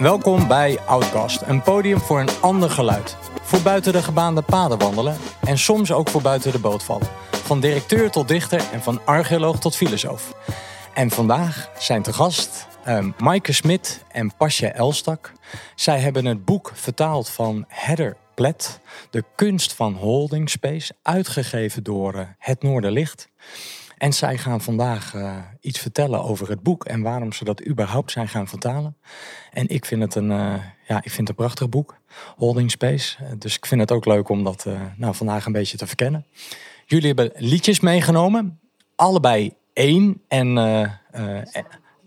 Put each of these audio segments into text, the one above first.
Welkom bij Outcast, een podium voor een ander geluid. Voor buiten de gebaande paden wandelen en soms ook voor buiten de boot vallen. Van directeur tot dichter en van archeoloog tot filosoof. En vandaag zijn te gast um, Maaike Smit en Pasja Elstak. Zij hebben het boek vertaald van Heather Plet, De kunst van holding space, uitgegeven door uh, Het Noorderlicht. En zij gaan vandaag uh, iets vertellen over het boek en waarom ze dat überhaupt zijn gaan vertalen. En ik vind het een, uh, ja, ik vind het een prachtig boek, Holding Space. dus ik vind het ook leuk om dat nou, vandaag een beetje te verkennen. Jullie hebben liedjes meegenomen, allebei één en,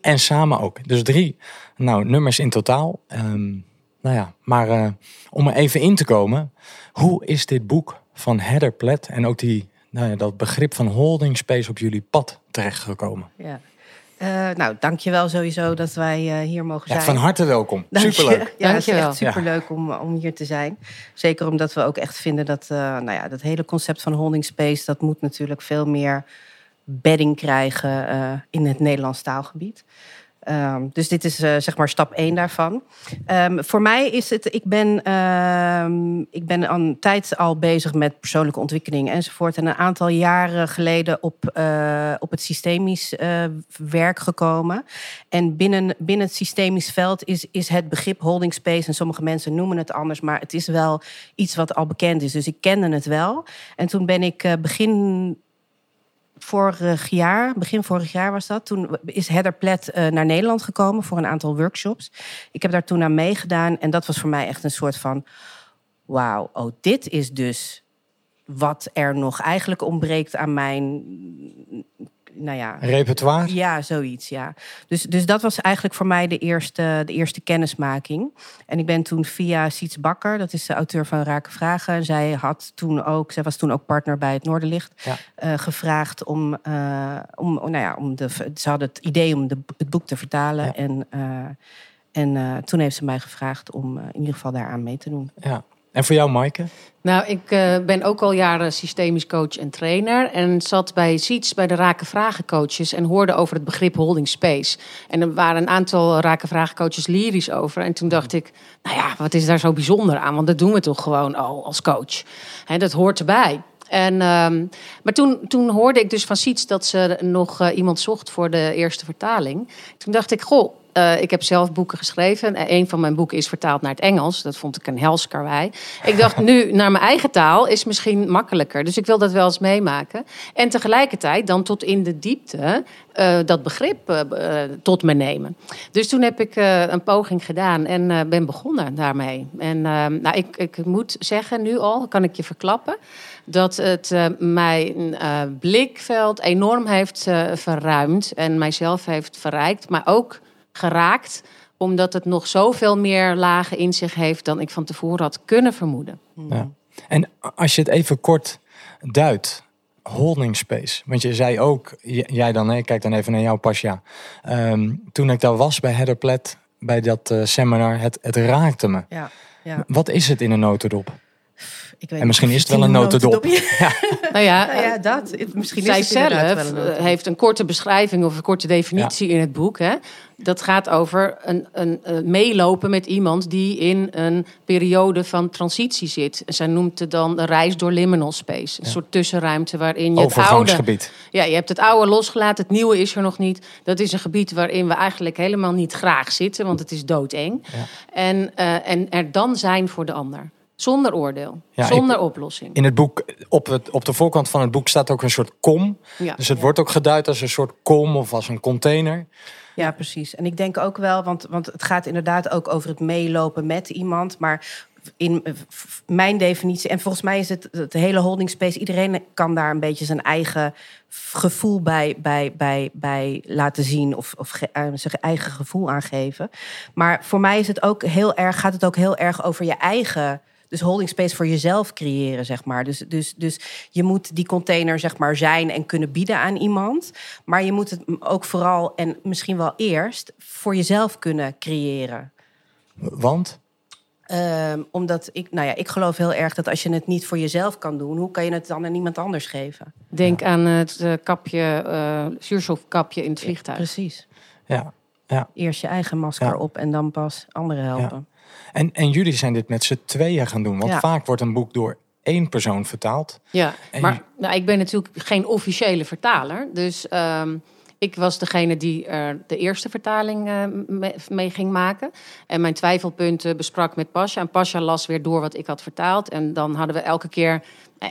en samen ook. Dus drie nou, nummers in totaal. Um, nou ja, maar om er even in te komen, hoe is dit boek van Heather Platt en ook die nou ja, dat begrip van holding space op jullie pad terechtgekomen? Ja. Uh, nou, dankjewel sowieso dat wij uh, hier mogen zijn. Ja, van harte welkom. Superleuk. Ja, het is echt superleuk om, om hier te zijn. Zeker omdat we ook echt vinden dat uh, nou ja, dat hele concept van holding space... dat moet natuurlijk veel meer bedding krijgen in het Nederlands taalgebied. Um, dus dit is uh, zeg maar stap 1 daarvan. Um, voor mij is het, ik ben, uh, ik ben een tijd al bezig met persoonlijke ontwikkeling enzovoort. En een aantal jaren geleden op, uh, op het systemisch uh, werk gekomen. En binnen, binnen het systemisch veld is, is het begrip holding space, en sommige mensen noemen het anders, maar het is wel iets wat al bekend is. Dus ik kende het wel. En toen ben ik begin vorig jaar, begin vorig jaar was dat. Toen is Heather Plet uh, naar Nederland gekomen voor een aantal workshops. Ik heb daar toen aan meegedaan en dat was voor mij echt een soort van: wauw, oh, dit is dus wat er nog eigenlijk ontbreekt aan mijn nou ja. Repertoire? Ja, zoiets, ja. Dus, dus dat was eigenlijk voor mij de eerste, de eerste kennismaking. En ik ben toen via Siets Bakker, dat is de auteur van Raken Vragen. Zij, had toen ook, zij was toen ook partner bij het Noorderlicht. Ja. Uh, gevraagd om, uh, om, nou ja, om de, ze hadden het idee om de, het boek te vertalen. Ja. En, uh, en toen heeft ze mij gevraagd om in ieder geval daaraan mee te doen. Ja. En voor jou, Maaike? Nou, ik uh, ben ook al jaren systemisch coach en trainer. En zat bij SIETS, bij de Raken Vragen coaches. En hoorde over het begrip holding space. En er waren een aantal Raken Vragen coaches lyrisch over. En toen dacht ik, nou ja, wat is daar zo bijzonder aan? Want dat doen we toch gewoon al als coach. He, dat hoort erbij. En, um, maar toen, toen hoorde ik dus van Siets dat ze nog uh, iemand zocht voor de eerste vertaling. Toen dacht ik, goh, uh, ik heb zelf boeken geschreven. En een van mijn boeken is vertaald naar het Engels. Dat vond ik een helskarwei. Ik dacht, nu naar mijn eigen taal is misschien makkelijker. Dus ik wil dat wel eens meemaken. En tegelijkertijd dan tot in de diepte uh, dat begrip uh, tot me nemen. Dus toen heb ik een poging gedaan en ben begonnen daarmee. En nou, ik, ik moet zeggen, nu al kan ik je verklappen dat het uh, mijn uh, blikveld enorm heeft uh, verruimd en mijzelf heeft verrijkt, maar ook geraakt omdat het nog zoveel meer lagen in zich heeft dan ik van tevoren had kunnen vermoeden. Ja. En als je het even kort duidt, holding space. Want je zei ook, jij dan, hè, kijk dan even naar jou Pasja. Um, toen ik daar was bij Heather Platt, bij dat uh, seminar, het, het raakte me. Ja, ja. Wat is het in een notendop? Ik weet en misschien is het wel een notendop. Ja. nou ja, nou ja, dat. Misschien zij is zelf een heeft een korte beschrijving of een korte definitie ja. in het boek. Hè? Dat gaat over een, een, een, meelopen met iemand die in een periode van transitie zit. Zij noemt het dan een reis door liminal space. Een ja. soort tussenruimte waarin je het oude... Ja, je hebt het oude losgelaten, het nieuwe is er nog niet. Dat is een gebied waarin we eigenlijk helemaal niet graag zitten, want het is doodeng. Ja. En, uh, en er dan zijn voor de ander. Zonder oordeel, ja, zonder ik, oplossing. In het boek, op, het, op de voorkant van het boek staat ook een soort kom. Ja, dus het ja. wordt ook geduid als een soort kom of als een container. Ja, precies. En ik denk ook wel, want, want het gaat inderdaad ook over het meelopen met iemand. Maar in mijn definitie, en volgens mij is het het hele holding space, iedereen kan daar een beetje zijn eigen gevoel bij, bij, bij, bij laten zien of, of uh, zijn eigen gevoel aangeven. Maar voor mij is het ook heel erg, gaat het ook heel erg over je eigen dus holding space voor jezelf creëren, zeg maar. Dus, dus, dus je moet die container, zeg maar, zijn en kunnen bieden aan iemand. Maar je moet het ook vooral en misschien wel eerst voor jezelf kunnen creëren. Want? Um, omdat ik, nou ja, ik geloof heel erg dat als je het niet voor jezelf kan doen, hoe kan je het dan aan iemand anders geven? Denk ja. aan het uh, kapje, uh, zuurstofkapje in het vliegtuig. Ja, precies. Ja, Ja. Eerst je eigen masker op en dan pas anderen helpen. En, en jullie zijn dit met z'n tweeën gaan doen. Want vaak wordt een boek door één persoon vertaald. Ja, maar nou, ik ben natuurlijk geen officiële vertaler. Dus ehm, ik was degene die er de eerste vertaling uh, mee, ging maken. En mijn twijfelpunten besprak met Pasha. En Pasha las weer door wat ik had vertaald. En dan hadden we elke keer uh,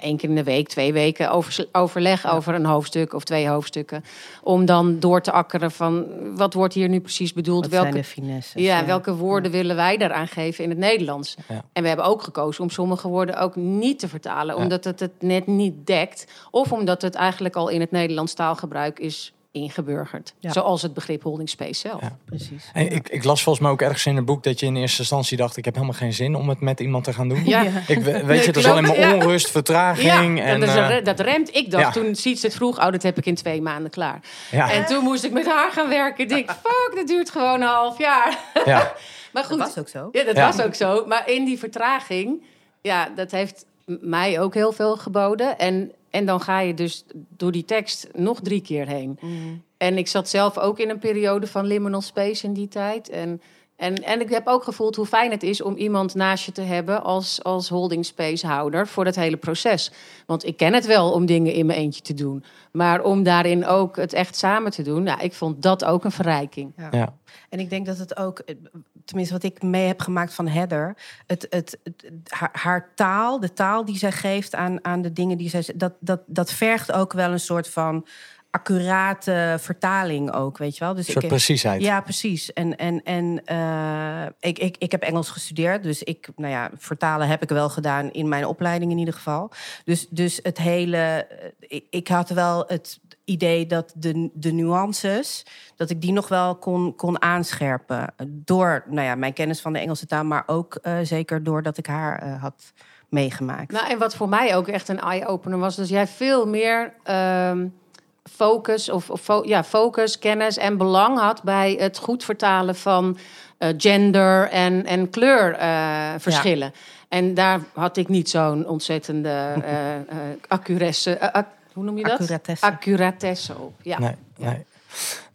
één keer in de week, twee weken over, overleg over een hoofdstuk of twee hoofdstukken. Om dan door te akkeren van wat wordt hier nu precies bedoeld? Wat welke, finesses, ja, welke woorden willen wij daaraan geven in het Nederlands? En we hebben ook gekozen om sommige woorden ook niet te vertalen. Omdat het het net niet dekt. Of omdat het eigenlijk al in het Nederlands taalgebruik is ingeburgerd. Zoals het begrip holding space zelf. Ja. Precies. En ik, ik, las volgens mij ook ergens in het boek dat je in eerste instantie dacht: ik heb helemaal geen zin om het met iemand te gaan doen. Ja. Ik, weet je, dat is alleen maar onrust, vertraging. Ja, en, dat, dat remt. Ik dacht toen Siets het vroeg: oh, dat heb ik in twee maanden klaar. En toen moest ik met haar gaan werken. Ik denk, fuck, dat duurt gewoon een half jaar. Ja. maar goed. Dat was ook zo. Ja, dat was ook zo. Maar in die vertraging, ja, dat heeft mij ook heel veel geboden. En en dan ga je dus door die tekst nog drie keer heen. Mm. En ik zat zelf ook in een periode van liminal space in die tijd. En, en, en ik heb ook gevoeld hoe fijn het is om iemand naast je te hebben als, als holding space houder voor dat hele proces. Want ik ken het wel om dingen in mijn eentje te doen. Maar om daarin ook het echt samen te doen, nou, ik vond dat ook een verrijking. Ja. ja. En ik denk dat het ook, tenminste wat ik mee heb gemaakt van Heather, het, het, haar, haar, taal, de taal die zij geeft aan, aan de dingen die zij, dat, dat, dat vergt ook wel een soort van accurate vertaling ook, weet je wel. Dus een soort ik, preciesheid. Ja, precies. En, en, en uh, ik, ik, ik heb Engels gestudeerd, dus ik, nou ja, vertalen heb ik wel gedaan in mijn opleiding in ieder geval. Dus, dus het hele, eh, ik, ik had wel het idee dat de, de nuances, dat ik die nog wel kon, kon aanscherpen. Door nou ja, mijn kennis van de Engelse taal, maar ook uh, zeker doordat ik haar uh, had meegemaakt. Nou, en wat voor mij ook echt een eye-opener was, dus jij veel meer. Uh, focus of, of ja, focus, kennis en belang had bij het goed vertalen van uh, gender en, en kleurverschillen. Ja. En daar had ik niet zo'n ontzettende uh, accuresse, hoe noem je dat? Accuratesse. Accuratesse op. Ja. Nee, nee.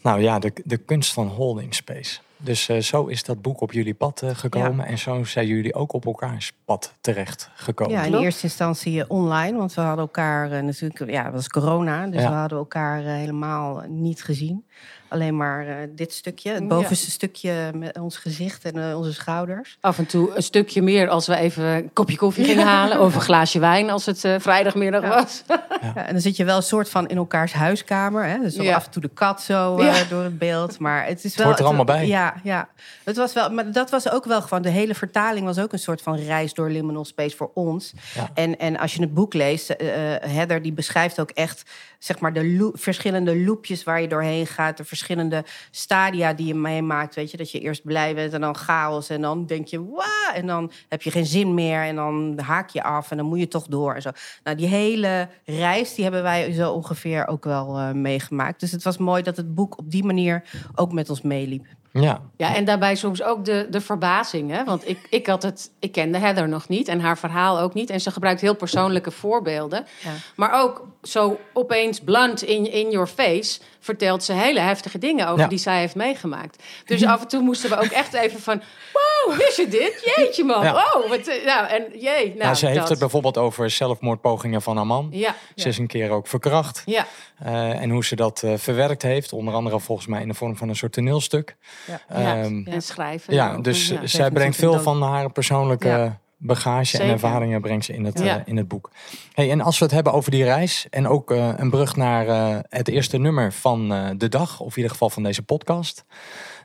Nou ja, de, de kunst van holding space. Dus uh, zo is dat boek op jullie pad uh, gekomen. En zo zijn jullie ook op elkaars pad terecht gekomen. Ja, in eerste instantie online. Want we hadden elkaar uh, natuurlijk... Ja, het was corona. Dus we hadden elkaar helemaal niet gezien. Alleen maar uh, dit stukje, het bovenste stukje met ons gezicht en uh, onze schouders. Af en toe een stukje meer als we even een kopje koffie gingen halen. Of een glaasje wijn als het uh, vrijdagmiddag ja. was. Ja. en dan zit je wel een soort van in elkaars huiskamer. Hè? Dus af en toe de kat zo door het beeld. Maar het is wel. Hoort er allemaal bij. Ja, ja. Het was wel, maar dat was ook wel gewoon. De hele vertaling was ook een soort van reis door liminal space voor ons. En, en als je het boek leest, Heather die beschrijft ook echt zeg maar de verschillende loopjes waar je doorheen gaat. De verschillende stadia die je meemaakt. Weet je, dat je eerst blij bent en dan chaos. En dan denk je, wauw. En dan heb je geen zin meer. En dan haak je af en dan moet je toch door. En zo. Nou, die hele reis, die hebben wij zo ongeveer ook wel uh, meegemaakt. Dus het was mooi dat het boek op die manier ook met ons meeliep. Ja. ja, en daarbij soms ook de, de verbazing. Hè? Want ik, ik, had het, ik kende Heather nog niet en haar verhaal ook niet. En ze gebruikt heel persoonlijke voorbeelden. Ja. Maar ook zo opeens blunt in, in your face vertelt ze hele heftige dingen over die zij heeft meegemaakt. Dus af en toe moesten we ook echt even van... Wow, wist je dit? Jeetje man. Ja. Oh, wat, eh, nou, en jee. Nou, ze heeft het bijvoorbeeld over zelfmoordpogingen van haar man. Ja. Ze is een keer ook verkracht. Ja. Uh, en hoe ze dat uh, verwerkt heeft. Onder andere volgens mij in de vorm van een soort toneelstuk. Ja. Um, en schrijven. Ja, dus zij brengt veel van haar persoonlijke bagage en ervaringen brengt ze in het, uh, in het boek. Hey, en als we het hebben over die reis en ook uh, een brug naar uh, het eerste nummer van de dag, of in ieder geval van deze podcast.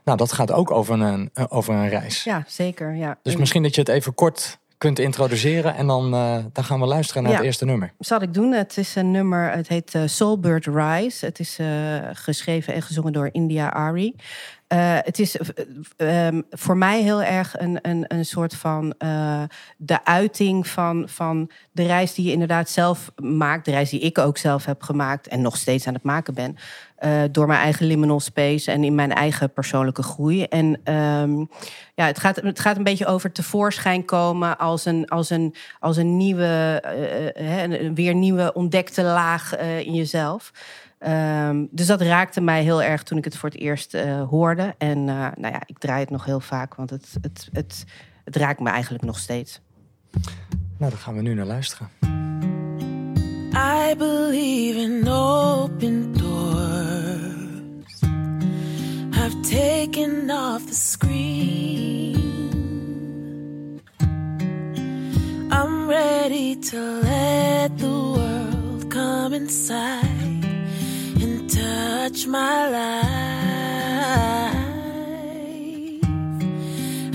Nou, dat gaat ook over een, over een reis. Ja, zeker. Ja. Dus misschien dat je het even kort kunt introduceren en dan, dan gaan we luisteren naar het eerste nummer. Zal ik doen. Het is een nummer, het heet Soulbird Rise. Het is geschreven en gezongen door India Ari. Uh, het is uh, voor mij heel erg een, een, een soort van uh, de uiting van, van de reis die je inderdaad zelf maakt. De reis die ik ook zelf heb gemaakt en nog steeds aan het maken ben. door mijn eigen liminal space en in mijn eigen persoonlijke groei. En um, ja, het gaat, het gaat een beetje over tevoorschijn komen als een, als een, als een nieuwe, een weer nieuwe ontdekte laag in jezelf. Ehm, dus dat raakte mij heel erg toen ik het voor het eerst eh, hoorde. En uh, nou ja, ik draai het nog heel vaak, want het, het, het, het raakt me eigenlijk nog steeds. Nou, dan gaan we nu naar luisteren. I believe in open doors. I've taken off the screen. I'm ready to let the world come inside touch my life.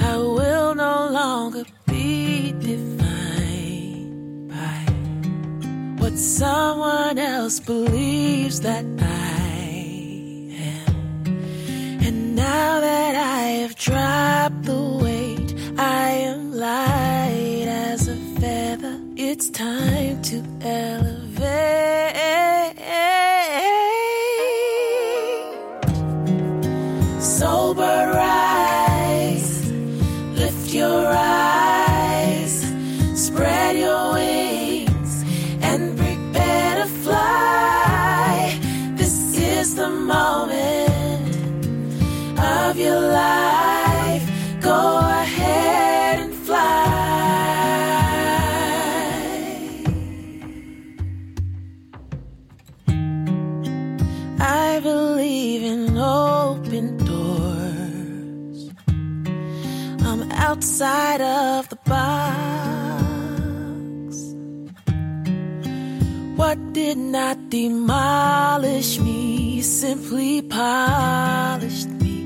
I will no longer be defined by what someone else believes that I am. And now that I have dropped the weight, I am light as a feather. It's time to elevate. Outside of the box. What did not demolish me simply polished me.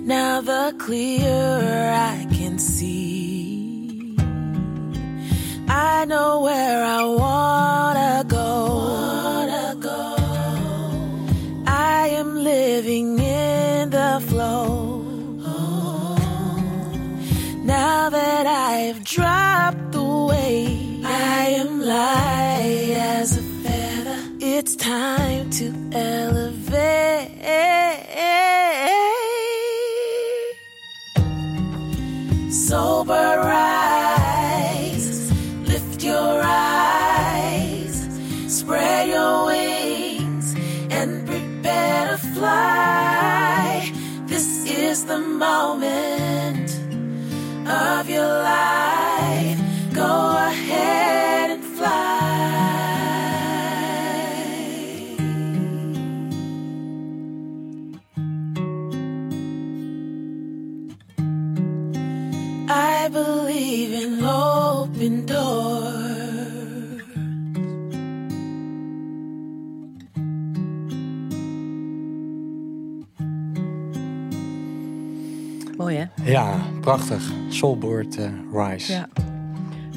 Now the clearer I can see. I know where I wanna elevate. Sober rise, lift your eyes, spread your wings, and prepare to fly. This is the moment Ja, prachtig. Soulboard uh, Rise. Ja.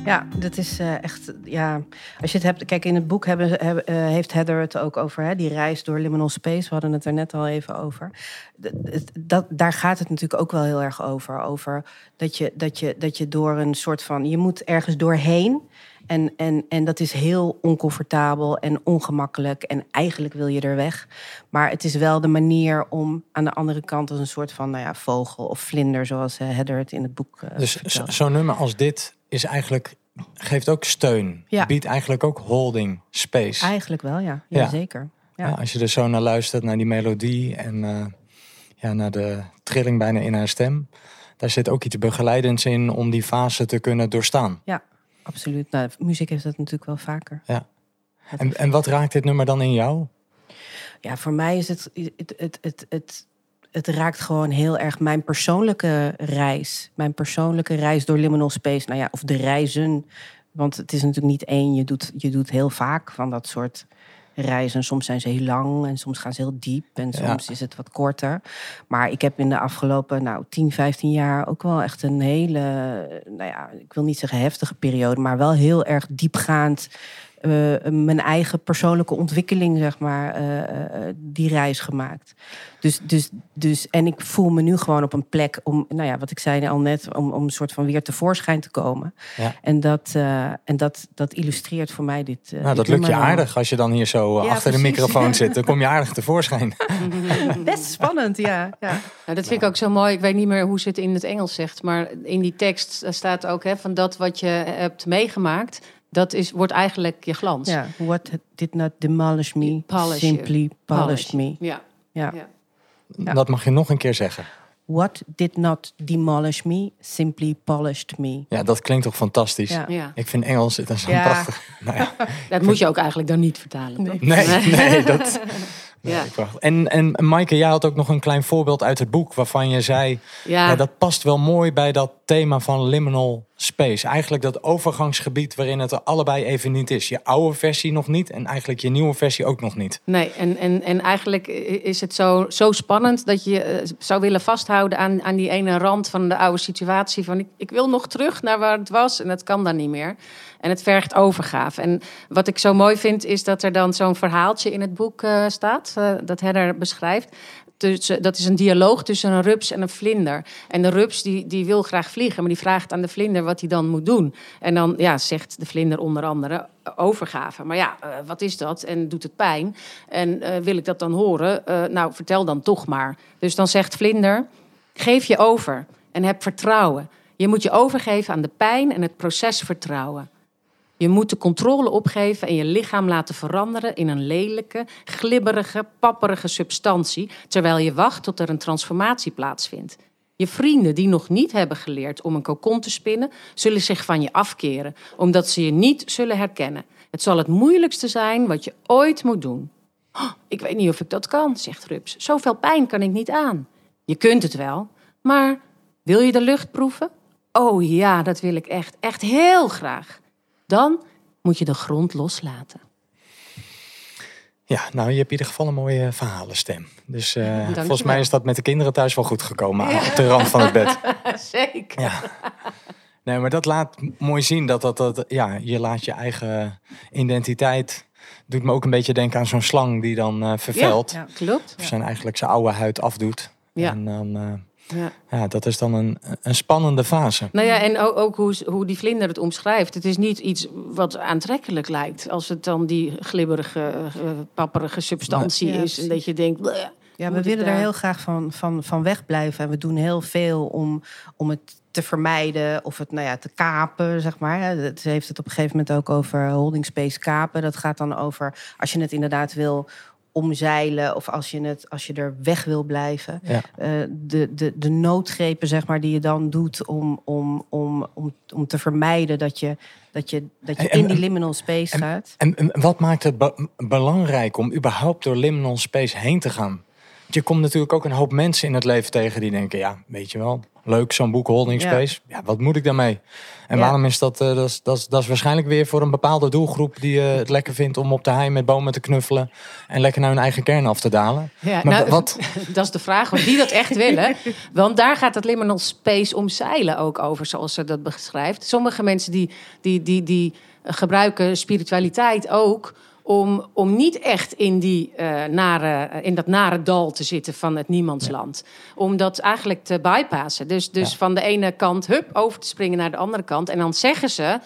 Ja, dat is uh, echt. Ja, als je het hebt. Kijk, in het boek hebben, uh, heeft Heather het ook over. Hè, die reis door liminal space. We hadden het er net al even over. Dat, daar gaat het natuurlijk ook wel heel erg over. Over dat je, dat, je, dat je door een soort van. Je moet ergens doorheen. En, en, en dat is heel oncomfortabel en ongemakkelijk. En eigenlijk wil je er weg. Maar het is wel de manier om aan de andere kant als een soort van nou ja, vogel of vlinder, zoals uh, Heather het in het boek. Uh, dus zo'n nummer als dit is eigenlijk. Geeft ook steun. Ja. Biedt eigenlijk ook holding space. Eigenlijk wel, ja. ja, ja. zeker. Ja. ja. als je er zo naar luistert, naar die melodie en uh, ja, naar de trilling bijna in haar stem. Daar zit ook iets begeleidends in om die fase te kunnen doorstaan. Ja, absoluut. Nou, muziek heeft dat natuurlijk wel vaker. Ja. En, en wat raakt dit nummer dan in jou? Ja, voor mij is het, het, het, het, het, het raakt gewoon heel erg mijn persoonlijke reis. Mijn persoonlijke reis door liminal space. Nou ja, of de reizen. Want het is natuurlijk niet één. Je doet, je doet heel vaak van dat soort reizen. Soms zijn ze heel lang en soms gaan ze heel diep. En soms ja. is het wat korter. Maar ik heb in de afgelopen nou, 10, 15 jaar ook wel echt een hele... Nou ja, ik wil niet zeggen heftige periode. Maar wel heel erg diepgaand... Uh, mijn eigen persoonlijke ontwikkeling, zeg maar, uh, uh, die reis gemaakt. Dus, dus, dus, en ik voel me nu gewoon op een plek om, nou ja, wat ik zei al net, om, om een soort van weer tevoorschijn te komen. Ja. En, dat, en dat, dat illustreert voor mij dit. nou, dat lukt je aardig als je dan hier zo ja, achter precies. de microfoon zit. Dan kom je aardig tevoorschijn. Best spannend, ja. ja. Nou, dat vind ik ook zo mooi. Ik weet niet meer hoe ze het in het Engels zegt, maar in die tekst staat ook hè, van dat wat je hebt meegemaakt Dat is, wordt eigenlijk je glans. Ja, what did not demolish me, Polish simply polished me. Ja. Ja. Ja. Ja. Dat mag je nog een keer zeggen. What did not demolish me, simply polished me. Ja, dat klinkt toch fantastisch. Ja. Ja. Ik vind Engels het is een Ja. prachtig. Nou ja, Dat moet je ook eigenlijk dan niet vertalen. toch? nee, nee, dat. Nee, Ja. prachtig. En, en Maaike, jij had ook nog een klein voorbeeld uit het boek waarvan je zei, Ja. ja, dat past wel mooi bij dat thema van liminal space. Eigenlijk dat overgangsgebied waarin het er allebei even niet is. Je oude versie nog niet en eigenlijk je nieuwe versie ook nog niet. Nee, en, en, en eigenlijk is het zo, zo spannend dat je eh, zou willen vasthouden aan, aan die ene rand van de oude situatie. Van ik, ik wil nog terug naar waar het was en het kan dan niet meer. En het vergt overgave. En wat ik zo mooi vind is dat er dan zo'n verhaaltje in het boek eh, staat, eh, dat Heather beschrijft. Dat is een dialoog tussen een rups en een vlinder. En de rups die, die wil graag vliegen, maar die vraagt aan de vlinder wat hij dan moet doen. En dan ja, zegt de vlinder onder andere eh, overgave. Maar ja, eh, wat is dat? En doet het pijn? En eh, wil ik dat dan horen? Nou, vertel dan toch maar. Dus dan zegt vlinder, geef je over en heb vertrouwen. Je moet je overgeven aan de pijn en het proces vertrouwen. Je moet de controle opgeven en je lichaam laten veranderen in een lelijke, glibberige, papperige substantie, terwijl je wacht tot er een transformatie plaatsvindt. Je vrienden die nog niet hebben geleerd om een kokon te spinnen, zullen zich van je afkeren, omdat ze je niet zullen herkennen. Het zal het moeilijkste zijn wat je ooit moet doen. "Oh, ik weet niet of ik dat kan, zegt Rups. Zoveel pijn kan ik niet aan. Je kunt het wel, maar wil je de lucht proeven? Oh ja, dat wil ik echt, echt heel graag. Dan moet je de grond loslaten. Ja, nou, je hebt in ieder geval een mooie verhalenstem. Dus eh, volgens mij is dat met de kinderen thuis wel goed gekomen. Op de rand van het bed. Zeker. Ja. Nee, maar dat laat mooi zien dat, dat, dat ja, je laat je eigen identiteit. Doet me ook een beetje denken aan zo'n slang die dan eh vervelt. Ja. Klopt. Of zijn eigenlijk zijn oude huid afdoet. Ja. En dan, eh, Ja. ja, dat is dan een, een spannende fase. Nou ja, en ook, ook hoe, hoe die vlinder het omschrijft. Het is niet iets wat aantrekkelijk lijkt. Als het dan die glibberige, eh, papperige substantie Ja, is. En dat je denkt... "Bleh, Ja, we willen daar- heel graag van, van, van wegblijven. En we doen heel veel om, om het te vermijden of het nou ja, te kapen, zeg maar. Het heeft het op een gegeven moment ook over holding space kapen. Dat gaat dan over als je het inderdaad wil omzeilen of als je, het, als je er weg wil blijven. Ja. Eh, de, de, de noodgrepen zeg maar, die je dan doet om, om, om, om, om te vermijden dat je, dat je, dat je En- in die liminal space gaat. En, en wat maakt het be- belangrijk om überhaupt door liminal space heen te gaan? Je komt natuurlijk ook een hoop mensen in het leven tegen die denken, ja, weet je wel, leuk zo'n boek Holding. Space. Ja. wat moet ik daarmee? En Ja. waarom is dat, eh, dat, is, dat, is, dat is waarschijnlijk weer voor een bepaalde doelgroep die eh, het lekker vindt om op de hei met bomen te knuffelen en lekker naar hun eigen kern af te dalen. Ja, Maar nou, wat- Dat is de vraag of die dat echt willen. Want daar gaat het liminal space omzeilen ook over, zoals ze dat beschrijft. Sommige mensen die, die, die, die gebruiken spiritualiteit ook om, om niet echt in, die, eh, nare, in dat nare dal te zitten van het niemandsland. Om dat eigenlijk te bypassen. Dus, dus Ja. van de ene kant hup, over te springen naar de andere kant. En dan zeggen ze...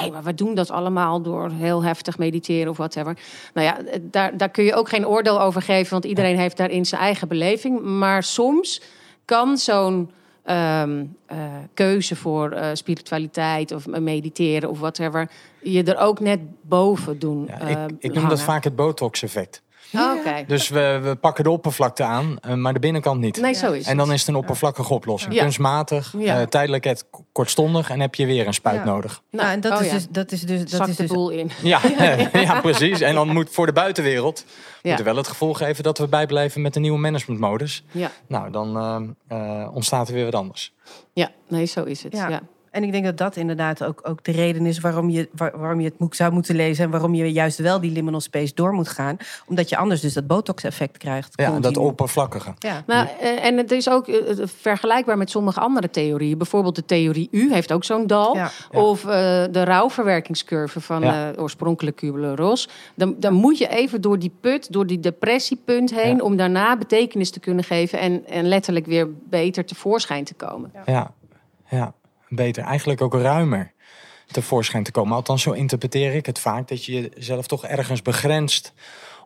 Nee, maar we doen dat allemaal door heel heftig mediteren of whatever. Nou ja, daar, daar kun je ook geen oordeel over geven, want iedereen heeft daarin zijn eigen beleving. Maar soms kan zo'n ehm, eh, keuze voor eh, spiritualiteit of mediteren of whatever je er ook net boven doen. Ja, eh, ik, ik noem dat vaak het botox-effect. Oh, Oké. Dus we, we pakken de oppervlakte aan, eh, maar de binnenkant niet. Nee, zo is En dan het. is het een oppervlakkige oplossing. Ja. Kunstmatig, Ja. eh, tijdelijk het kortstondig en heb je weer een spuit Ja. nodig. Nou, en dat, oh is ja. dus, dat is dus. Dat Zakt is de dus boel in. Ja, ja, precies. En dan moet voor de buitenwereld Ja. moeten wel het gevoel geven dat we bijblijven met de nieuwe managementmodus. Ja, Nou, dan eh, ontstaat er weer wat anders. ja, nee, zo is het. Ja. En ik denk dat dat inderdaad ook, ook de reden is waarom je, waar- waarom je het boek zou moeten lezen. En waarom je juist wel die liminal space door moet gaan. Omdat je anders dus dat botox-effect krijgt. Ja, dat oppervlakkige. Ja. Nou, eh, en het is ook eh, eh, vergelijkbaar met sommige andere theorieën. Bijvoorbeeld de theorie U heeft ook zo'n dal. Ja. Ja. Of eh, de rouwverwerkingscurve van Ja. eh oorspronkelijk Kubler-Ross. Dan, dan moet je even door die put, door die depressiepunt heen... Ja. om daarna betekenis te kunnen geven... En, en letterlijk weer beter tevoorschijn te komen. Ja, ja, beter. Eigenlijk ook ruimer tevoorschijn te komen. Althans, zo interpreteer ik het vaak. Dat je jezelf toch ergens begrenst.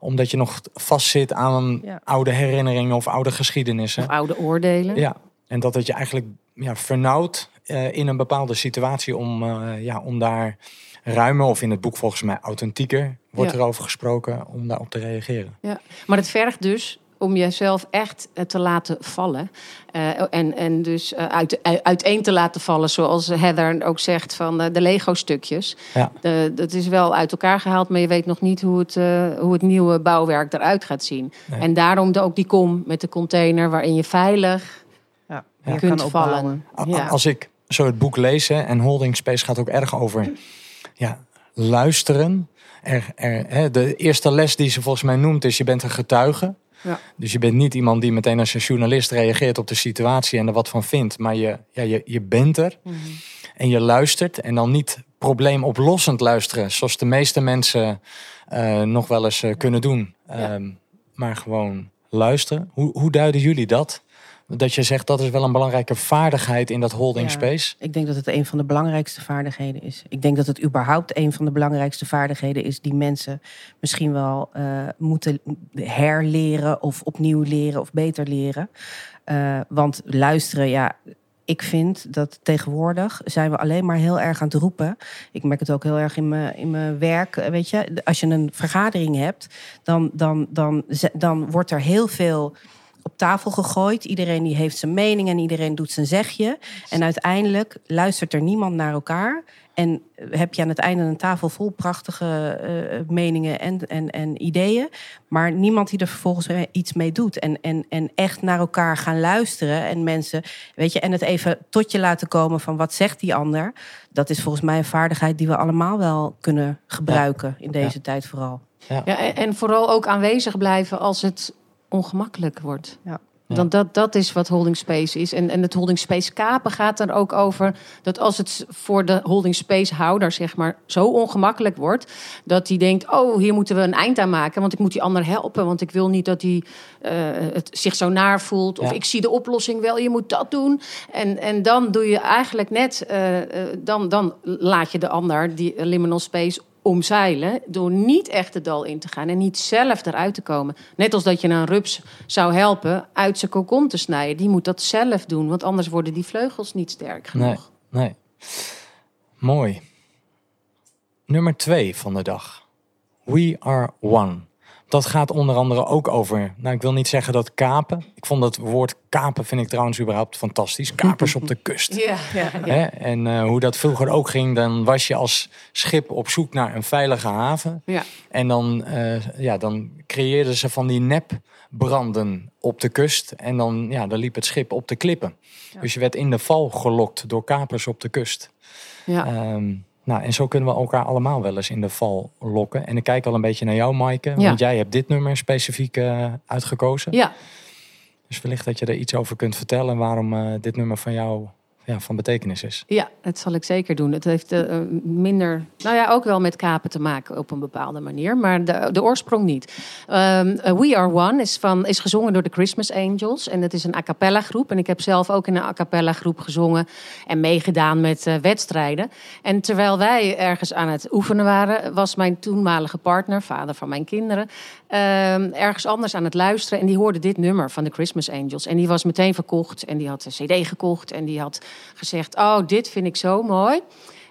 Omdat je nog vastzit aan Ja. oude herinneringen of oude geschiedenissen. Of oude oordelen. Ja, en dat het je eigenlijk ja, vernauwt eh, in een bepaalde situatie om, eh, ja, om daar ruimer of in het boek volgens mij authentieker wordt Ja. erover gesproken om daarop te reageren. Ja, maar het vergt dus om jezelf echt eh, te laten vallen. Eh, en, en dus eh, uit, uit- uiteen te laten vallen, zoals Heather ook zegt, van eh, de Lego-stukjes. Ja. Dat is wel uit elkaar gehaald, maar je weet nog niet hoe het, eh, hoe het nieuwe bouwwerk eruit gaat zien. Nee. En daarom de, ook die kom met de container waarin je veilig Ja, Ja. je kunt kan vallen. Ja. Als ik zo het boek lees, hè, en Holding Space gaat ook erg over ja, luisteren. Er, er, hè, de eerste les die ze volgens mij noemt is: je bent een getuige. Ja. Dus je bent niet iemand die meteen als een journalist reageert op de situatie en er wat van vindt. Maar je, ja, je, je bent er en je luistert. En dan niet probleemoplossend luisteren, zoals de meeste mensen eh, nog wel eens eh, kunnen doen. Ehm, maar gewoon luisteren. Hoe, hoe duiden jullie dat? Dat je zegt dat is wel een belangrijke vaardigheid in dat holding Ja. space. Ik denk dat het een van de belangrijkste vaardigheden is. Ik denk dat het überhaupt een van de belangrijkste vaardigheden is die mensen misschien wel eh, moeten herleren of opnieuw leren of beter leren. Eh, want luisteren, ja, ik vind dat tegenwoordig zijn we alleen maar heel erg aan het roepen. Ik merk het ook heel erg in mijn, in mijn werk. eh, Weet je, als je een vergadering hebt, dan, dan, dan, dan wordt er heel veel op tafel gegooid. Iedereen die heeft zijn mening en iedereen doet zijn zegje. En uiteindelijk luistert er niemand naar elkaar. En heb je aan het einde een tafel vol prachtige eh, meningen en, en, en ideeën. Maar niemand die er vervolgens weer iets mee doet. En, en, en echt naar elkaar gaan luisteren. En mensen, weet je, en het even tot je laten komen van wat zegt die ander. Dat is volgens mij een vaardigheid die we allemaal wel kunnen gebruiken in deze tijd vooral. Ja, en, en vooral ook aanwezig blijven als het ongemakkelijk wordt. Ja. Want dat, dat is wat holding space is. En, en het holding space kapen gaat er ook over dat als het voor de holding space houder zeg maar zo ongemakkelijk wordt, dat hij denkt: oh, hier moeten we een eind aan maken, want ik moet die ander helpen, want ik wil niet dat hij eh, het zich zo naar voelt. Of Ja. ik zie de oplossing wel, je moet dat doen. En, en dan doe je eigenlijk net, eh, eh, dan, dan laat je de ander die liminal space omzeilen door niet echt het dal in te gaan en niet zelf eruit te komen. Net als dat je een rups zou helpen uit zijn kokon te snijden. Die moet dat zelf doen, want anders worden die vleugels niet sterk genoeg. Nee. Mooi. Nummer twee van de dag. We are one. Dat gaat onder andere ook over, nou ik wil niet zeggen dat kapen. Ik vond dat woord kapen vind ik trouwens überhaupt fantastisch. Kapers op de kust. Ja, ja, Hè? En eh, hoe dat vroeger ook ging, dan was je als schip op zoek naar een veilige haven. ja. En dan, eh, ja, dan creëerden ze van die nepbranden op de kust. En dan, ja, dan liep het schip op de klippen. Dus je werd in de val gelokt door kapers op de kust. ja. Ehm, nou, en zo kunnen we elkaar allemaal wel eens in de val lokken. En ik kijk al een beetje naar jou, Maaike. Ja. Want jij hebt dit nummer specifiek eh, uitgekozen. ja. Dus wellicht dat je er iets over kunt vertellen waarom eh, dit nummer van jou ja, van betekenis is. Ja, dat zal ik zeker doen. Het heeft eh, minder, nou ja, ook wel met kapen te maken op een bepaalde manier, maar de, de oorsprong niet. Ehm, eh, We Are One is, van, is gezongen door de Christmas Angels en het is een a cappella groep. En ik heb zelf ook in een a cappella groep gezongen en meegedaan met eh, wedstrijden. En terwijl wij ergens aan het oefenen waren, was mijn toenmalige partner, vader van mijn kinderen, ehm, ergens anders aan het luisteren. En die hoorde dit nummer van de Christmas Angels. En die was meteen verkocht en die had een CD gekocht en die had gezegd: Oh, dit vind ik zo mooi.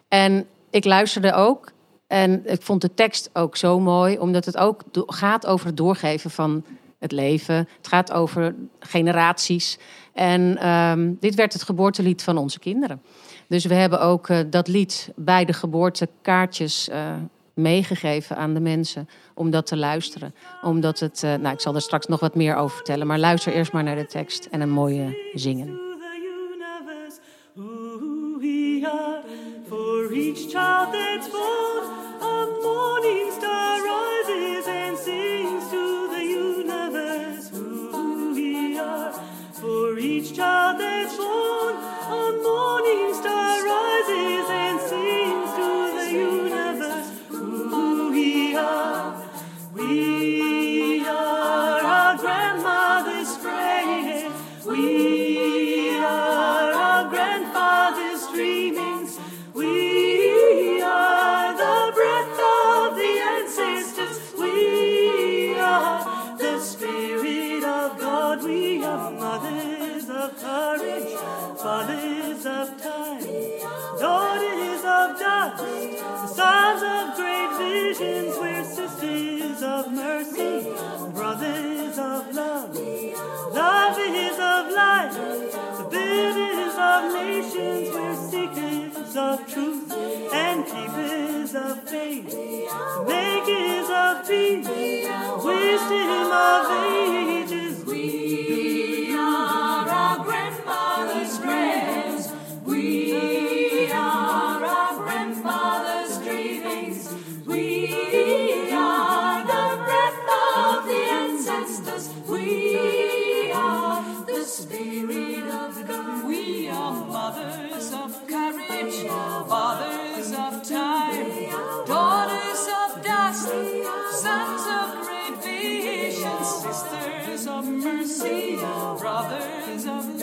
En ik luisterde ook. En ik vond de tekst ook zo mooi, omdat het ook gaat over het doorgeven van het leven. Het gaat over generaties. En ehm, dit werd het geboortelied van onze kinderen. Dus we hebben ook eh, dat lied bij de geboortekaartjes eh, meegegeven aan de mensen om dat te luisteren. Omdat het, eh, nou, ik zal er straks nog wat meer over vertellen, maar luister eerst maar naar de tekst en een mooie zingen. a morning star rises and sings to the universe who we are. Each child that's born, visions, we're sisters of mercy, brothers of love. Love is of life, the builders of nations, we're seekers of truth and keepers of faith. Of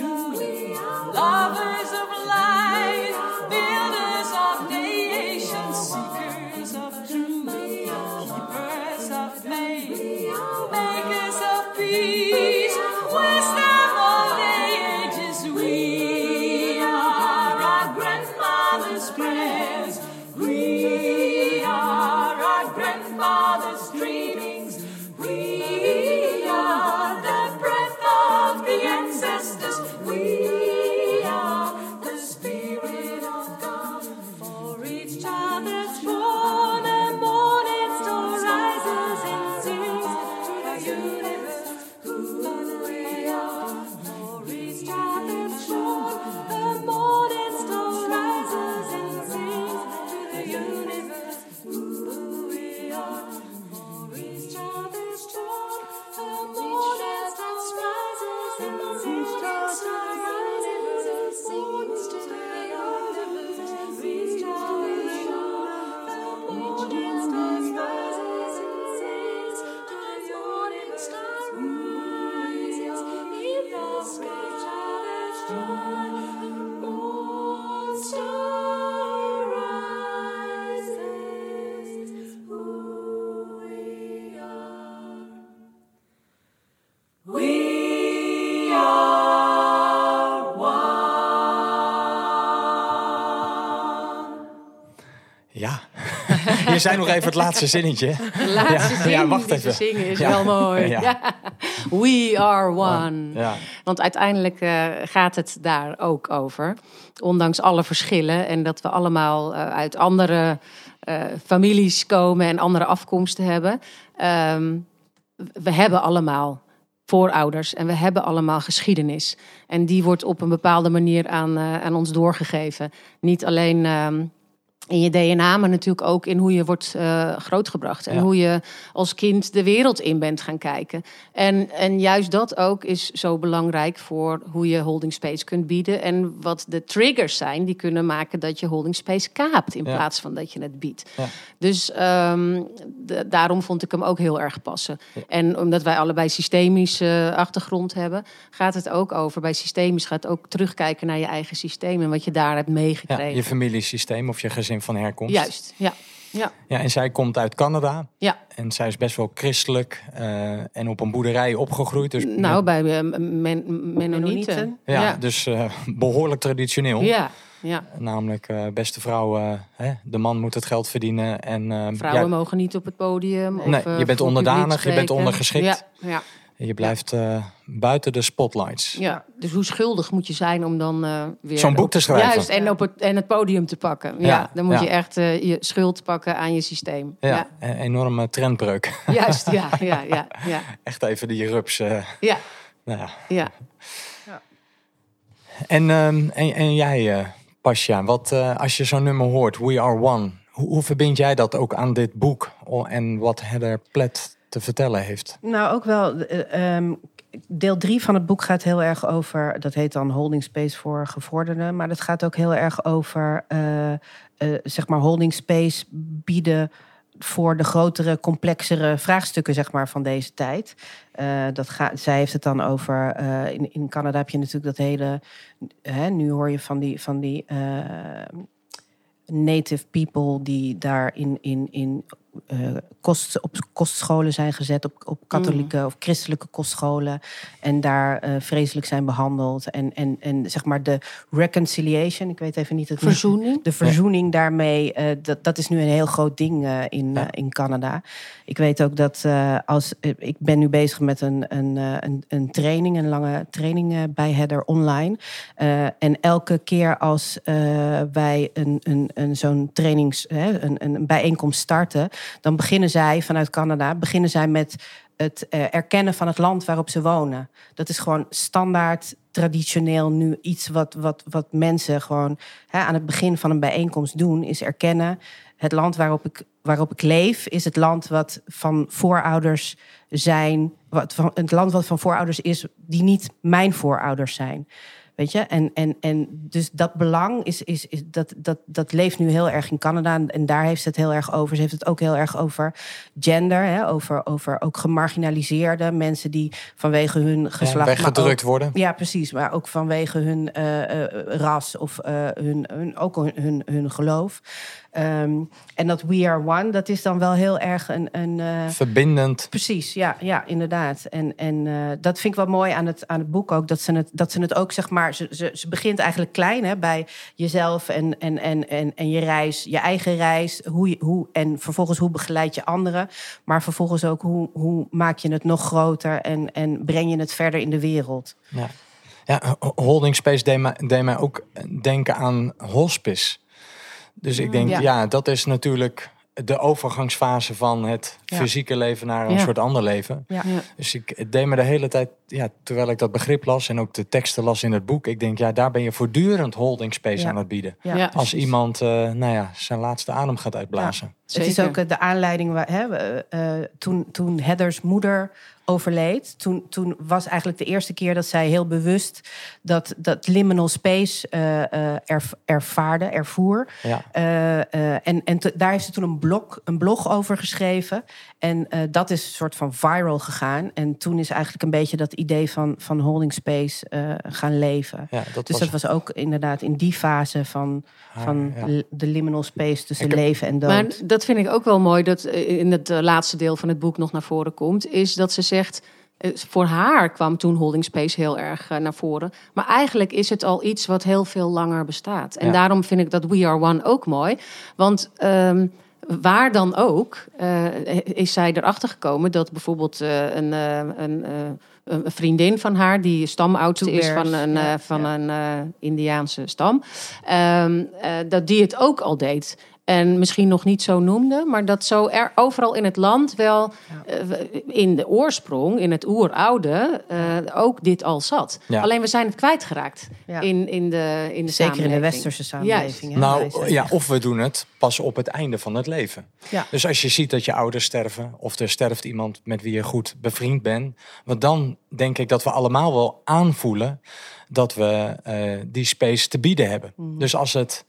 zei nog even het laatste zinnetje. De laatste Ja, zin ja, wacht die ze even. zingen is Ja. wel mooi. Ja. We are one. Ja. Want uiteindelijk eh, gaat het daar ook over. Ondanks alle verschillen en dat we allemaal eh, uit andere eh, families komen en andere afkomsten hebben. Ehm, we hebben allemaal voorouders en we hebben allemaal geschiedenis. En die wordt op een bepaalde manier aan, aan ons doorgegeven. Niet alleen ehm, in je DNA, maar natuurlijk ook in hoe je wordt eh, grootgebracht. En Ja. hoe je als kind de wereld in bent gaan kijken. En, en juist dat ook is zo belangrijk voor hoe je holding space kunt bieden. En wat de triggers zijn die kunnen maken dat je holding space kaapt. In Ja. plaats van dat je het biedt. Ja. Dus ehm, de- daarom vond ik hem ook heel erg passen. En omdat wij allebei systemische achtergrond hebben, gaat het ook over. Bij systemisch gaat ook terugkijken naar je eigen systeem en wat je daar hebt Ja, meegekregen. je familiesysteem of je gezin van herkomst. Juist, ja. Ja, Ja, en zij komt uit Canada. ja. En zij is best wel christelijk eh, en op een boerderij opgegroeid. Dus nou, bij men, Mennonieten. Ja, ja. dus eh, behoorlijk traditioneel. ja, ja. Namelijk, eh, beste vrouw, eh, hè, de man moet het geld verdienen. En, eh, Vrouwen ja, mogen niet op het podium. Of, Nee, je bent onderdanig, je bent ondergeschikt. Ja, ja, je blijft eh, buiten de spotlights. ja. Dus hoe schuldig moet je zijn om dan eh, weer... Zo'n boek te schrijven. Juist, en, op het, en het podium te pakken. Ja, Ja, dan moet ja. je echt eh, je schuld pakken aan je systeem. Ja, Ja, een enorme trendbreuk. juist, ja, ja, ja, ja. Echt even die rups. eh, Ja, nou ja. ja. En, ehm, en, en jij, eh Pasja, wat, eh, als je zo'n nummer hoort, We Are One, hoe, hoe verbind jij dat ook aan dit boek O- en wat Heather Platt te vertellen heeft? Nou, ook wel. eh, ehm, deel drie van het boek gaat heel erg over. Dat heet dan holding space voor gevorderden. Maar dat gaat ook heel erg over. eh, eh, zeg maar holding space bieden voor de grotere, complexere vraagstukken zeg maar, van deze tijd. Dat gaat, zij heeft het dan over. in, in Canada heb je natuurlijk dat hele. Hè, nu hoor je van die. Van die native people die daar in, in, in eh, kost, op kostscholen zijn gezet, op, op katholieke of christelijke kostscholen. En daar eh, vreselijk zijn behandeld. En, en, en zeg maar de reconciliation, ik weet even niet het Verzoening. de verzoening daarmee, eh, dat, dat is nu een heel groot ding in, in Canada. Ik weet ook dat als ik ben nu bezig met een, een, een, een training, een lange training bij Heather online. En elke keer als wij een, een, een, zo'n trainings, hè, een, een bijeenkomst starten, dan beginnen zij vanuit Canada, beginnen zij met het eh, erkennen van het land waarop ze wonen. Dat is gewoon standaard, traditioneel nu iets wat, wat, wat mensen gewoon hè, aan het begin van een bijeenkomst doen, is erkennen. Het land waarop ik, waarop ik leef, is het land wat van voorouders zijn. Wat van, het land wat van voorouders is die niet mijn voorouders zijn. Weet je? En, en, en dus dat belang is, is, is dat, dat, dat leeft nu heel erg in Canada. En daar heeft ze het heel erg over. Ze heeft het ook heel erg over gender. Hè? Over, over ook gemarginaliseerde mensen die vanwege hun geslacht. maar weggedrukt ook- worden. Ja, precies. Maar ook vanwege hun eh, eh, ras of eh, hun, hun, ook hun, hun, hun geloof. Ehm, en dat We Are One, dat is dan wel heel erg een. een eh, Verbindend. Precies, ja, ja inderdaad. En, en eh, dat vind ik wel mooi aan het, aan het boek ook. Dat ze het, dat ze het ook, zeg maar, ze, ze, ze begint eigenlijk klein hè, bij jezelf en, en, en, en, en je reis, je eigen reis. Hoe je, hoe, en vervolgens hoe begeleid je anderen. Maar vervolgens ook hoe, hoe maak je het nog groter en, en breng je het verder in de wereld. Ja, ja ho- holding space deed mij, deed mij ook denken aan hospice. Dus ik denk, Ja. ja. dat is natuurlijk de overgangsfase van het Ja. fysieke leven naar een Ja. soort ander leven. Ja. Ja. Dus ik deed me de hele tijd, ja, terwijl ik dat begrip las en ook de teksten las in het boek, ik denk, ja, daar ben je voortdurend holding space Ja. aan het bieden. Ja, Ja. Als iemand, eh, nou ja, zijn laatste adem gaat uitblazen. Het is ook eh, de aanleiding waar, hè, we, eh, toen, toen Heathers moeder overleed. Toen, toen was eigenlijk de eerste keer dat zij heel bewust dat, dat liminal space eh, eh, erv- ervaarde, ervoer. Ja. Eh, eh, en en te- daar heeft ze toen een blog, een blog over geschreven. En eh, dat is een soort van viral gegaan. En toen is eigenlijk een beetje dat idee van, van holding space eh, gaan leven. Ja, dat Dus was, dat was ook inderdaad in die fase van, haar, van ja. de liminal space tussen heb- leven en dood. Maar dat vind ik ook wel mooi dat in het laatste deel van het boek nog naar voren komt. Is dat ze zegt. eh, Voor haar kwam toen Holding Space heel erg eh, naar voren. Maar eigenlijk is het al iets wat heel veel langer bestaat. En Ja. daarom vind ik dat We Are One ook mooi. Want ehm, waar dan ook eh, is zij erachter gekomen dat bijvoorbeeld een, een, een vriendin van haar, die stamoudste is van een, ja, van ja. een Indiaanse stam, ehm, eh, dat die het ook al deed. En misschien nog niet zo noemde, maar dat zo er overal in het land wel eh, in de oorsprong, in het oeroude, eh, ook dit al zat. Ja. Alleen we zijn het kwijtgeraakt Ja. in, in de, in de Zeker in de westerse samenleving. hè. Nou ja, of we doen het pas op het einde van het leven. Ja. Dus als je ziet dat je ouders sterven, of er sterft iemand met wie je goed bevriend bent, want dan denk ik dat we allemaal wel aanvoelen dat we eh, die space te bieden hebben. Mhm. Dus als het,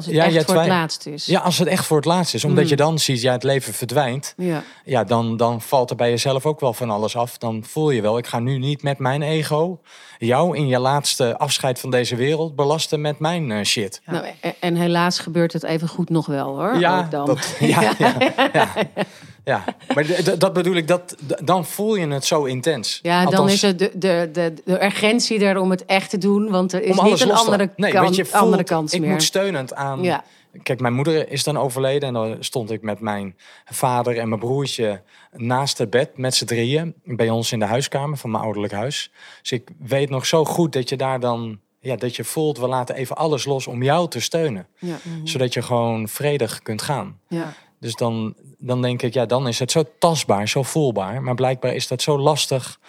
Als het Ja, echt voor het laatst is. ja, als het echt voor het laatst is, omdat Mm. je dan ziet, ja, het leven verdwijnt, Ja. ja, dan, dan valt er bij jezelf ook wel van alles af. Dan voel je wel, ik ga nu niet met mijn ego jou in je laatste afscheid van deze wereld belasten met mijn eh, shit. Nou, en, en helaas gebeurt het even goed nog wel hoor. Ja, ook dan. dat, ja, ja, ja, ja. Maar dat bedoel ik, dat, dan voel je het zo intens. Ja, dan is het de, de, de, de urgentie er om het echt te doen. Want er is niet een te- andere, nee, kan- want je voelt, andere kans ik meer. moet steunend aan... Ja. Kijk, mijn moeder is dan overleden en dan stond ik met mijn vader en mijn broertje naast het bed met z'n drieën bij ons in de huiskamer van mijn ouderlijk huis. Dus ik weet nog zo goed dat je daar dan, ja, dat je voelt, we laten even alles los om jou te steunen. Ja. Zodat je gewoon vredig kunt gaan. Ja. Dus dan, dan denk ik, ja, dan is het zo tastbaar, zo voelbaar. Maar blijkbaar is dat zo lastig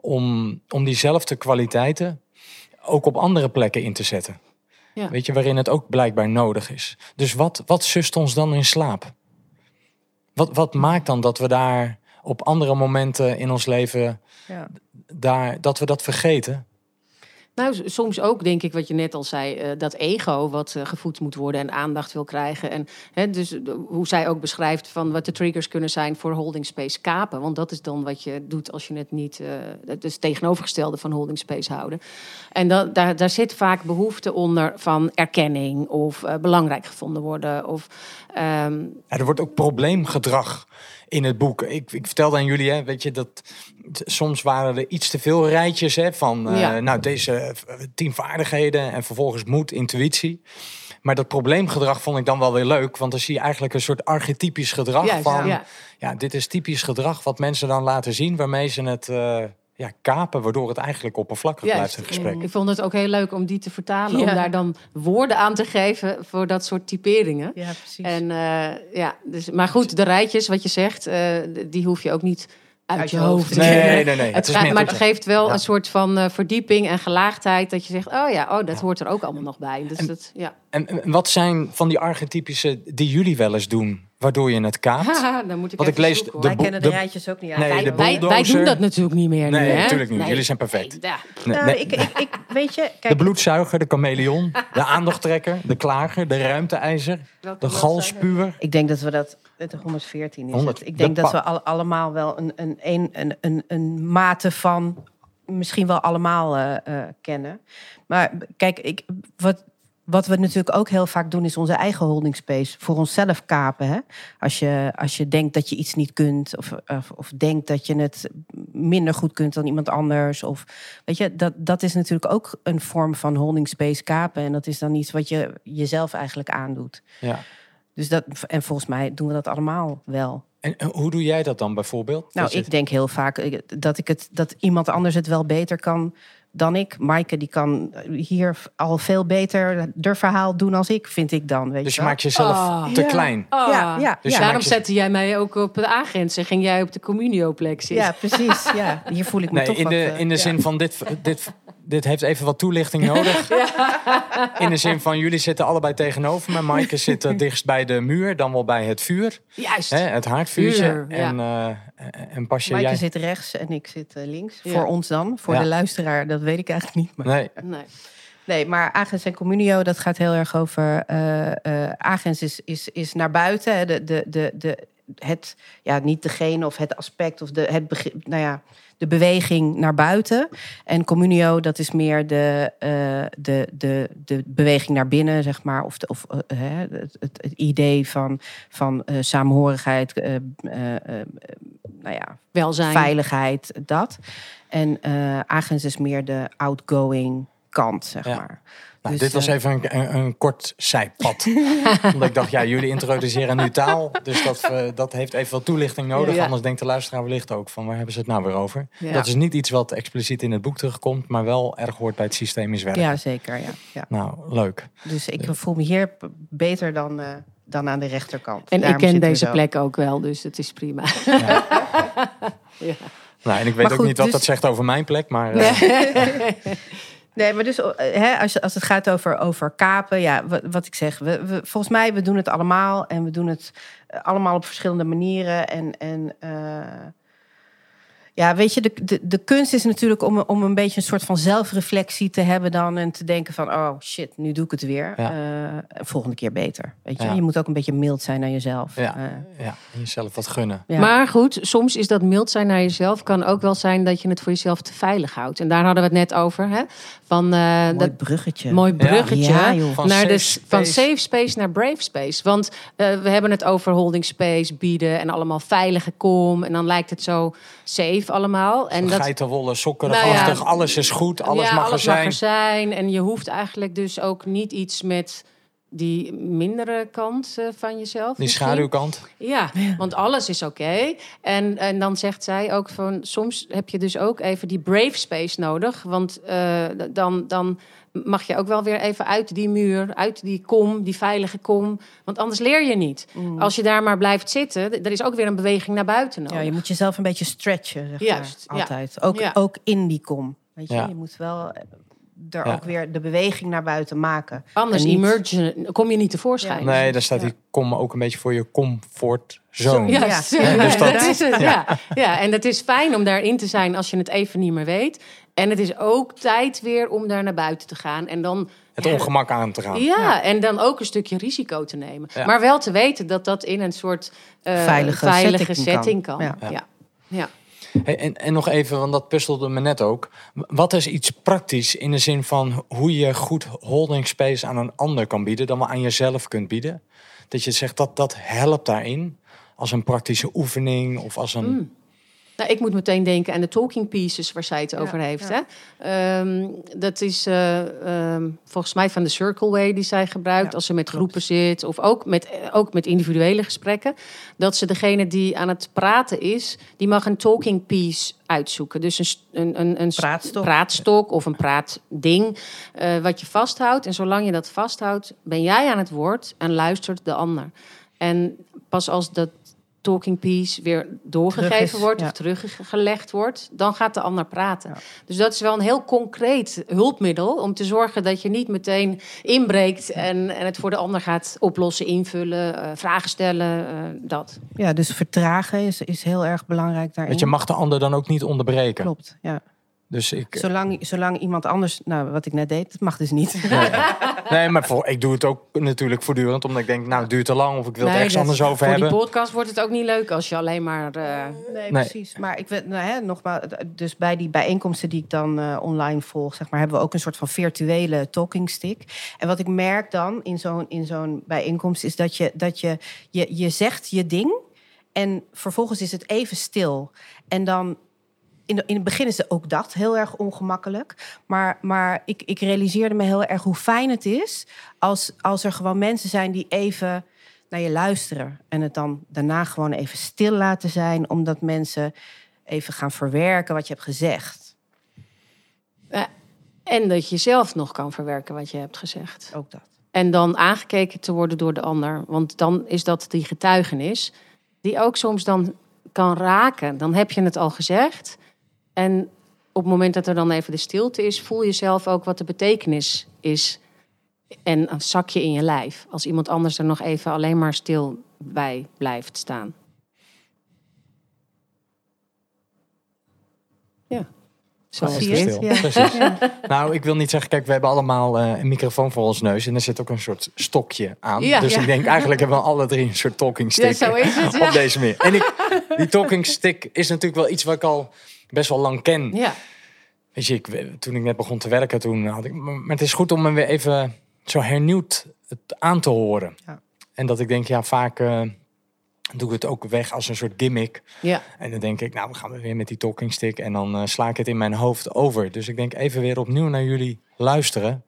om, om diezelfde kwaliteiten ook op andere plekken in te zetten. Ja. Weet je, waarin het ook blijkbaar nodig is. Dus wat, wat sust ons dan in slaap? Wat, wat maakt dan dat we daar op andere momenten in ons leven, Ja. daar, dat we dat vergeten? Nou, soms ook denk ik wat je net al zei, eh, dat ego wat eh, gevoed moet worden en aandacht wil krijgen. En hè, dus de- hoe zij ook beschrijft van wat de triggers kunnen zijn voor holding space kapen. Want dat is dan wat je doet als je het niet, eh het is tegenovergestelde van holding space houden. En daar, daar zit vaak behoefte onder van erkenning of eh, belangrijk gevonden worden. Of, ehm, Ja, er wordt ook probleemgedrag in het boek. Ik, ik vertelde aan jullie, hè, weet je, dat soms waren er iets te veel rijtjes hè, van, eh, nou, deze eh, tien vaardigheden en vervolgens moed, intuïtie. Maar dat probleemgedrag vond ik dan wel weer leuk, want dan zie je eigenlijk een soort archetypisch gedrag van, ja. ja, dit is typisch gedrag wat mensen dan laten zien, waarmee ze het eh, ja, kapen, waardoor het eigenlijk oppervlakkig blijft Juist. een gesprek. Ik vond het ook heel leuk om die te vertalen, Ja. om daar dan woorden aan te geven voor dat soort typeringen. Ja, precies. En eh, ja, dus, maar goed, de rijtjes, wat je zegt, eh, die hoef je ook niet uit, Uit je je hoofd te Nee, kennen. nee, nee. nee. Het gaat- meer maar het geeft wel Ja. een soort van eh, verdieping en gelaagdheid. Dat je zegt, oh ja, oh, dat hoort er ook allemaal nog bij. Dus dat, ja. En, en wat zijn van die archetypische die jullie wel eens doen, waardoor je het kaapt? Haha, dan moet ik Want ik lees zoeken, de. Wij kennen de de- rijtjes ook niet Nee, uit. de wij, wij, wij bulldozer. doen dat natuurlijk niet meer nu, Nee, hè? natuurlijk niet. Jullie zijn perfect. Nee, ja. Nee, Nou, nee. ik, ik, ik weet je, De bloedzuiger, de chameleon, de aandachttrekker, de klager, de ruimteijzer, de galspuwer. ik denk dat we dat. Het is 114 is 100. het. Ik denk De dat we al, allemaal wel een, een, een, een, een, een mate van. Misschien wel allemaal eh, eh, kennen. Maar kijk, ik, wat, wat we natuurlijk ook heel vaak doen, is onze eigen holding space voor onszelf kapen. Hè? Als, je, als je denkt dat je iets niet kunt, of, of, of denkt dat je het minder goed kunt dan iemand anders. Of weet je, dat, dat is natuurlijk ook een vorm van holding space kapen. En dat is dan iets wat je jezelf eigenlijk aandoet. Ja. Dus dat, en volgens mij doen we dat allemaal wel. En hoe doe jij dat dan bijvoorbeeld? Nou, ik denk heel vaak eh, dat, ik het, dat iemand anders het wel beter kan dan ik. Maaike die kan hier al veel beter de verhaal doen als ik, vind ik dan. Weet dus je wel. maakt jezelf Oh. te Ja. klein. Oh. Ja, ja, Dus ja. Daarom je- zette jij mij ook op de agent en ging jij op de communioplek zitten. ja, precies. Ja. Hier voel ik me Nee, toch in wat, de, eh, in de ja. zin van dit, dit, dit heeft even wat toelichting nodig. In de zin van jullie zitten allebei tegenover me. Maaike zit er dichtst bij de muur, dan wel bij het vuur. Juist. Hè, het haardvuurtje. En, eh, en Pasje, Maaike jij... zit rechts en ik zit eh, links. Ja. Voor ons dan. Voor Ja. de luisteraar, dat weet ik eigenlijk niet. Maar... Nee, Nee. Nee, maar Agens en Communio, dat gaat heel erg over. eh eh, Agens is, is, is naar buiten. hè, De, de, de, de, het, ja, niet degene of het aspect of de, het begrip, nou ja, de beweging naar buiten. En Communio, dat is meer de, eh, de, de, de beweging naar binnen, zeg maar. Of, de, of hè, het, het, idee van, van samenhorigheid, eh, eh, nou ja, Welzijn. veiligheid, dat. En eh Agens is meer de outgoing kant, zeg Ja. maar. nou, Dus, dit was eh, even een, een, een kort zijpad. Omdat ik dacht, ja, jullie introduceren nu taal. Dus dat, eh, dat heeft even wat toelichting nodig. Ja. Anders denkt de luisteraar wellicht ook van, waar hebben ze het nou weer over? Ja. Dat is niet iets wat expliciet in het boek terugkomt. Maar wel erg hoort bij het systemisch werken. Ja, zeker. Ja, ja. Nou, leuk. Dus ik voel me hier beter dan, eh, dan aan de rechterkant. En Daarom ik ken deze plek ook wel, dus het is prima. ja. Nou, en ik weet ook niet wat dus- dat zegt over mijn plek. Maar eh, Nee, maar dus eh, hè, als, als het gaat over, over kapen, ja, wat, wat ik zeg, we, we, volgens mij we doen het allemaal en we doen het eh, allemaal op verschillende manieren. En, en eh, ja, weet je, de, de, de kunst is natuurlijk om, om een beetje een soort van zelfreflectie te hebben dan en te denken van, oh shit, nu doe ik het weer. Ja. Eh, volgende keer beter. Weet je, Ja. je moet ook een beetje mild zijn naar jezelf. ja, Eh, ja, en jezelf wat gunnen. ja. Maar goed, soms is dat mild zijn naar jezelf. Kan ook wel zijn dat je het voor jezelf te veilig houdt. En daar hadden we het net over. Hè? Van, eh, mooi dat bruggetje. mooi bruggetje. Ja, joh. Van naar safe de, space. van safe space naar brave space. Want eh, we hebben het over holding space, bieden en allemaal veilige kom. En dan lijkt het zo safe allemaal. En dat, Geitenwolle, sokken, Nou ja. alles is goed, alles ja, mag er zijn. mag er zijn. En je hoeft eigenlijk dus ook niet iets met die mindere kant eh, van jezelf. Die misschien. schaduwkant. Ja, want alles is oké. En, en dan zegt zij ook van... soms heb je dus ook even die brave space nodig. Want eh, dan, dan mag je ook wel weer even uit die muur... uit die kom, die veilige kom. Want anders leer je niet. Als je daar maar blijft zitten... er is ook weer een beweging naar buiten nodig. Ja, je moet jezelf een beetje stretchen, zeg Juist, maar. ja. Altijd. Ook, Ja. ook in die kom. Weet je, Ja. je moet wel eh, er Ja. ook weer de beweging naar buiten maken. Anders En niet- emergen, kom je niet tevoorschijn. Nee, daar staat die kom ook een beetje voor je comfortzone. Ja, Ja. ja, dus dat- dat is het. Ja. Ja. en het is fijn om daarin te zijn als je het even niet meer weet. En het is ook tijd weer om daar naar buiten te gaan. En dan, Het ongemak aan te gaan. Ja, en dan ook een stukje risico te nemen. Ja. Maar wel te weten dat dat in een soort eh, Veilige veilige setting setting kan. kan. Ja. Ja. Ja. Hey, en, en nog even, want dat puzzelde me net ook. Wat is iets praktisch in de zin van hoe je goed holding space aan een ander kan bieden, dan wel aan jezelf kunt bieden? Dat je zegt dat dat helpt daarin, als een praktische oefening of als een. Mm. Nou, ik moet meteen denken aan de talking pieces waar zij het over heeft. ja. Hè? Ehm, dat is eh, ehm, volgens mij van de Circle Way die zij gebruikt Ja, als ze met klopt. groepen zit. Of ook met, eh, ook met individuele gesprekken. Dat ze degene die aan het praten is, die mag een talking piece uitzoeken. Dus een, een, een, een st- Praatstok. praatstok of een praatding eh, wat je vasthoudt. En zolang je dat vasthoudt, ben jij aan het woord en luistert de ander. En pas als dat talking piece weer doorgegeven Terug is, wordt ja. of teruggelegd wordt, dan gaat de ander praten. Ja. Dus dat is wel een heel concreet hulpmiddel om te zorgen dat je niet meteen inbreekt en, en het voor de ander gaat oplossen, invullen, eh, vragen stellen, eh, dat. Ja, dus vertragen is, is heel erg belangrijk daarin. Want je mag de ander dan ook niet onderbreken. Klopt, ja. Dus ik, Zolang, zolang iemand anders, nou wat ik net deed, dat mag dus niet. nee, maar voor, ik doe het ook natuurlijk voortdurend, omdat ik denk, nou, het duurt te lang of ik wil het ergens anders over voor hebben. die podcast wordt het ook niet leuk als je alleen maar... eh, Nee, Nee. precies. Maar ik weet, nou, hè, nogmaals, dus bij die bijeenkomsten die ik dan eh, online volg, zeg maar, hebben we ook een soort van virtuele talking stick. En wat ik merk dan in zo'n in zo'n bijeenkomst is dat je dat je, je je zegt je ding en vervolgens is het even stil. En dan in, de- in het begin is het ook dat heel erg ongemakkelijk. Maar, maar ik, ik realiseerde me heel erg hoe fijn het is als, als er gewoon mensen zijn die even naar je luisteren. En het dan daarna gewoon even stil laten zijn, omdat mensen even gaan verwerken wat je hebt gezegd. en dat je zelf nog kan verwerken wat je hebt gezegd. Ook dat. En dan aangekeken te worden door de ander. Want dan is dat die getuigenis, die ook soms dan kan raken. Dan heb je het al gezegd. En op het moment dat er dan even de stilte is, voel je zelf ook wat de betekenis is. En een zakje in je lijf. Als iemand anders er nog even alleen maar stil bij blijft staan. Ja. Zo is Zie je het. het? stil. Ja. Precies. Nou, ik wil niet zeggen, kijk, we hebben allemaal eh, een microfoon voor ons neus en er zit ook een soort stokje aan. Ja, dus ja. ik denk, eigenlijk hebben we alle drie een soort talking stick Ja, zo is het, ja. op deze manier. En ik, die talking stick is natuurlijk wel iets wat ik al best wel lang ken. Ja. Weet je, ik, toen ik net begon te werken, toen had ik. Maar het is goed om me weer even zo hernieuwd het aan te horen. Ja. En dat ik denk, ja, vaak eh, doe ik het ook weg als een soort gimmick. ja. En dan denk ik, nou, we gaan weer met die talking stick. En dan eh, sla ik het in mijn hoofd over. Dus ik denk even weer opnieuw naar jullie luisteren.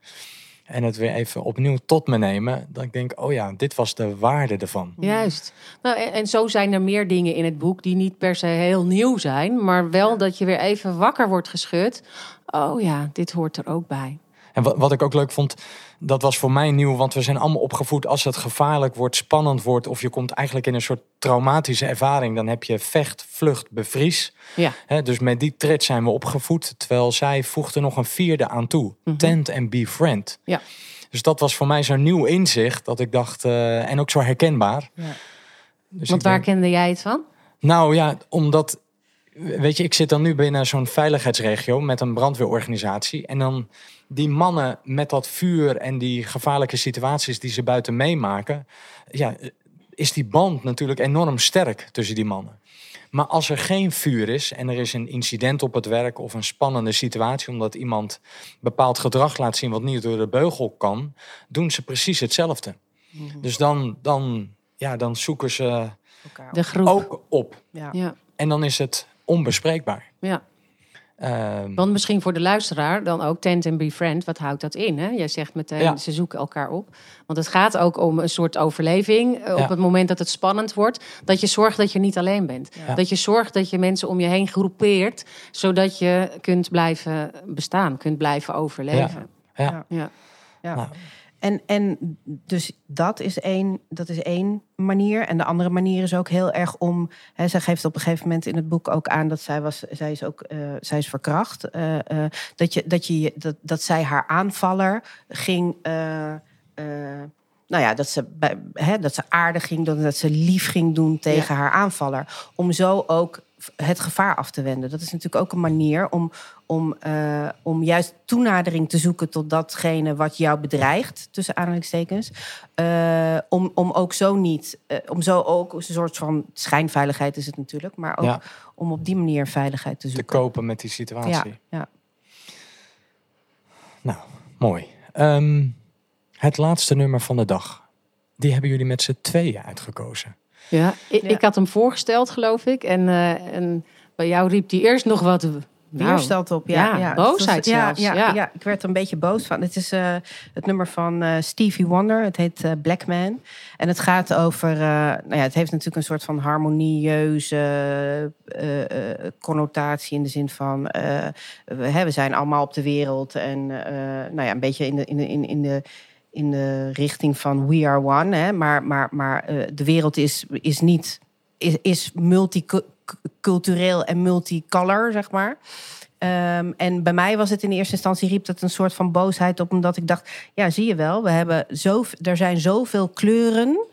En het weer even opnieuw tot me nemen. Dat ik denk, oh ja, dit was de waarde ervan. Juist. Nou, en, en zo zijn er meer dingen in het boek die niet per se heel nieuw zijn, maar wel dat je weer even wakker wordt geschud. Oh ja, dit hoort er ook bij. En wat, wat ik ook leuk vond, dat was voor mij nieuw. Want we zijn allemaal opgevoed als het gevaarlijk wordt, spannend wordt. Of je komt eigenlijk in een soort traumatische ervaring. Dan heb je vecht, vlucht, bevries. Ja. Dus met die tred zijn we opgevoed. Terwijl zij voegde nog een vierde aan toe. Tent and befriend. Ja. Dus dat was voor mij zo'n nieuw inzicht. Dat ik dacht, eh, en ook zo herkenbaar. Ja. Dus Want waar denk- kende jij het van? nou ja, omdat, weet je, ik zit dan nu binnen zo'n veiligheidsregio met een brandweerorganisatie. En dan die mannen met dat vuur en die gevaarlijke situaties die ze buiten meemaken. Ja, is die band natuurlijk enorm sterk tussen die mannen. Maar als er geen vuur is en er is een incident op het werk of een spannende situatie omdat iemand bepaald gedrag laat zien wat niet door de beugel kan, doen ze precies hetzelfde. Dus dan, dan, ja, dan zoeken ze Elkaar De groep. ook op. Ja. Ja, En dan is het onbespreekbaar. ja. Ehm, Want misschien voor de luisteraar dan ook tent and befriend. Wat houdt dat in? Hè? Jij zegt meteen, Ja. ze zoeken elkaar op. Want het gaat ook om een soort overleving. eh, Ja. Op het moment dat het spannend wordt. Dat je zorgt dat je niet alleen bent. Ja. Dat je zorgt dat je mensen om je heen groepeert. Zodat je kunt blijven bestaan. Kunt blijven overleven. ja. Ja. Ja. Nou. En, en dus dat is, één, dat is één manier. En de andere manier is ook heel erg om. Hè, zij geeft op een gegeven moment in het boek ook aan dat zij was. Zij is ook eh, zij is verkracht. eh, dat, je, dat, je, dat, dat zij haar aanvaller ging. nou ja, dat ze, hè, dat ze aardig ging doen, dat ze lief ging doen tegen haar aanvaller. Om zo ook het gevaar af te wenden. Dat is natuurlijk ook een manier om, om, eh, om juist toenadering te zoeken tot datgene wat jou bedreigt, tussen aanhalingstekens. Eh, om, om ook zo niet, eh, om zo ook een soort van schijnveiligheid is het natuurlijk, maar ook Ja. om op die manier veiligheid te te zoeken. kopen met die situatie. ja, ja. Nou, mooi. Ehm, het laatste nummer van de dag. Die hebben jullie met z'n tweeën uitgekozen. Ja, ik, Ja. ik had hem voorgesteld, geloof ik. En, eh, en bij jou riep hij eerst nog wat. Nou, Weerstand op, ja. ja, ja, boosheid ja, zelfs, Ja, ja. ik werd er een beetje boos van. Het is eh, het nummer van eh, Stevie Wonder. Het heet Black Man. En het gaat over... nou ja, het heeft natuurlijk een soort van harmonieuze connotatie... in de zin van... we, hè, we zijn allemaal op de wereld. En nou ja, een beetje in de... In de, in, in de in de richting van we are one. Hè? Maar, maar, maar eh, de wereld is, is niet is, is multicultureel en multicolor, zeg maar. Ehm, en bij mij was het in eerste instantie riep het een soort van boosheid op, omdat ik dacht, ja, zie je wel, we hebben zo, er zijn zoveel kleuren.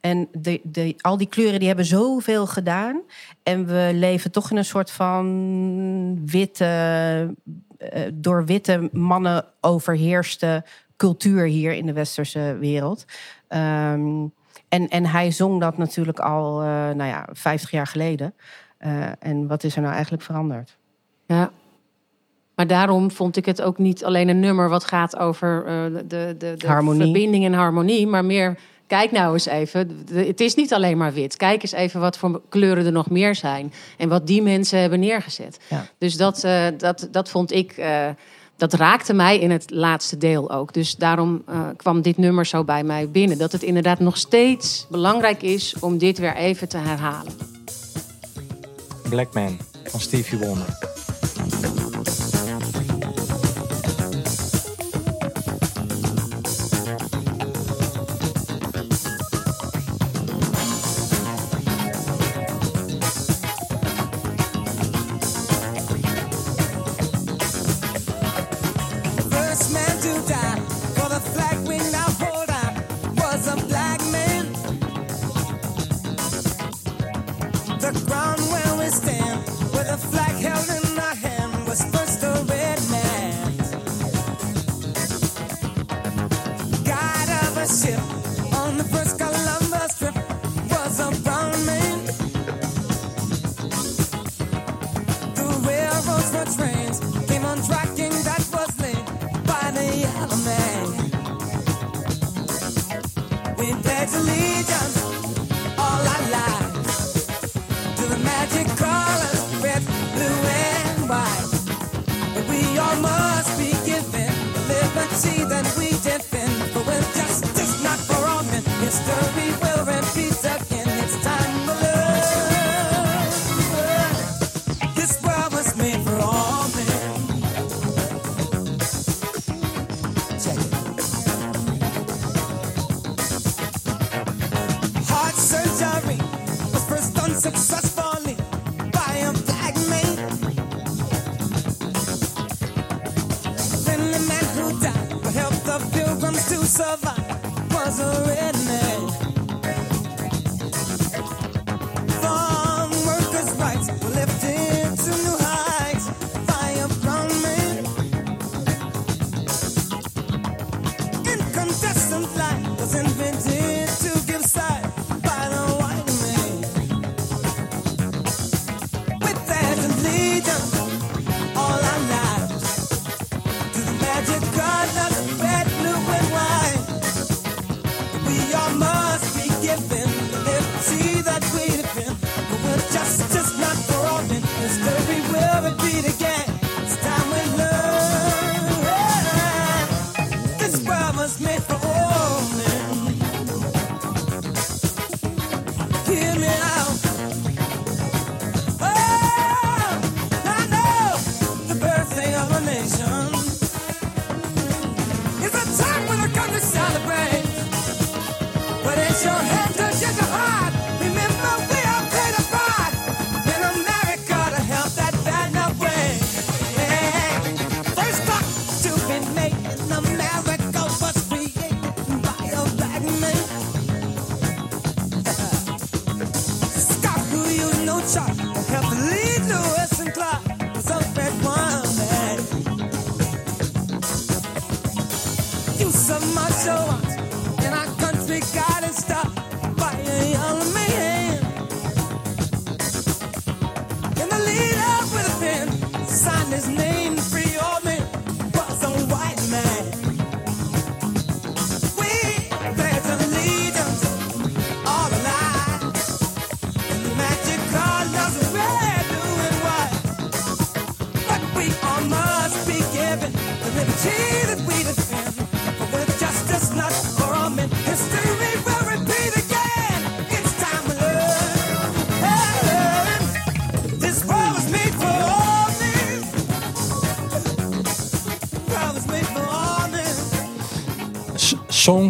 En de, de, al die kleuren die hebben zoveel gedaan. En we leven toch in een soort van witte, eh, door witte mannen overheerste cultuur hier in de westerse wereld. Ehm, en, en hij zong dat natuurlijk al, eh, nou ja, 50 jaar geleden. Eh, en wat is er nou eigenlijk veranderd? Ja. Maar daarom vond ik het ook niet alleen een nummer wat gaat over eh, de, de, de Harmonie. verbinding en harmonie, maar meer. Kijk nou eens even, het is niet alleen maar wit. Kijk eens even wat voor kleuren er nog meer zijn. En wat die mensen hebben neergezet. Ja. Dus dat, dat, dat vond ik, dat raakte mij in het laatste deel ook. Dus daarom eh, kwam dit nummer zo bij mij binnen. Dat het inderdaad nog steeds belangrijk is om dit weer even te herhalen. Black Man van Stevie Wonder.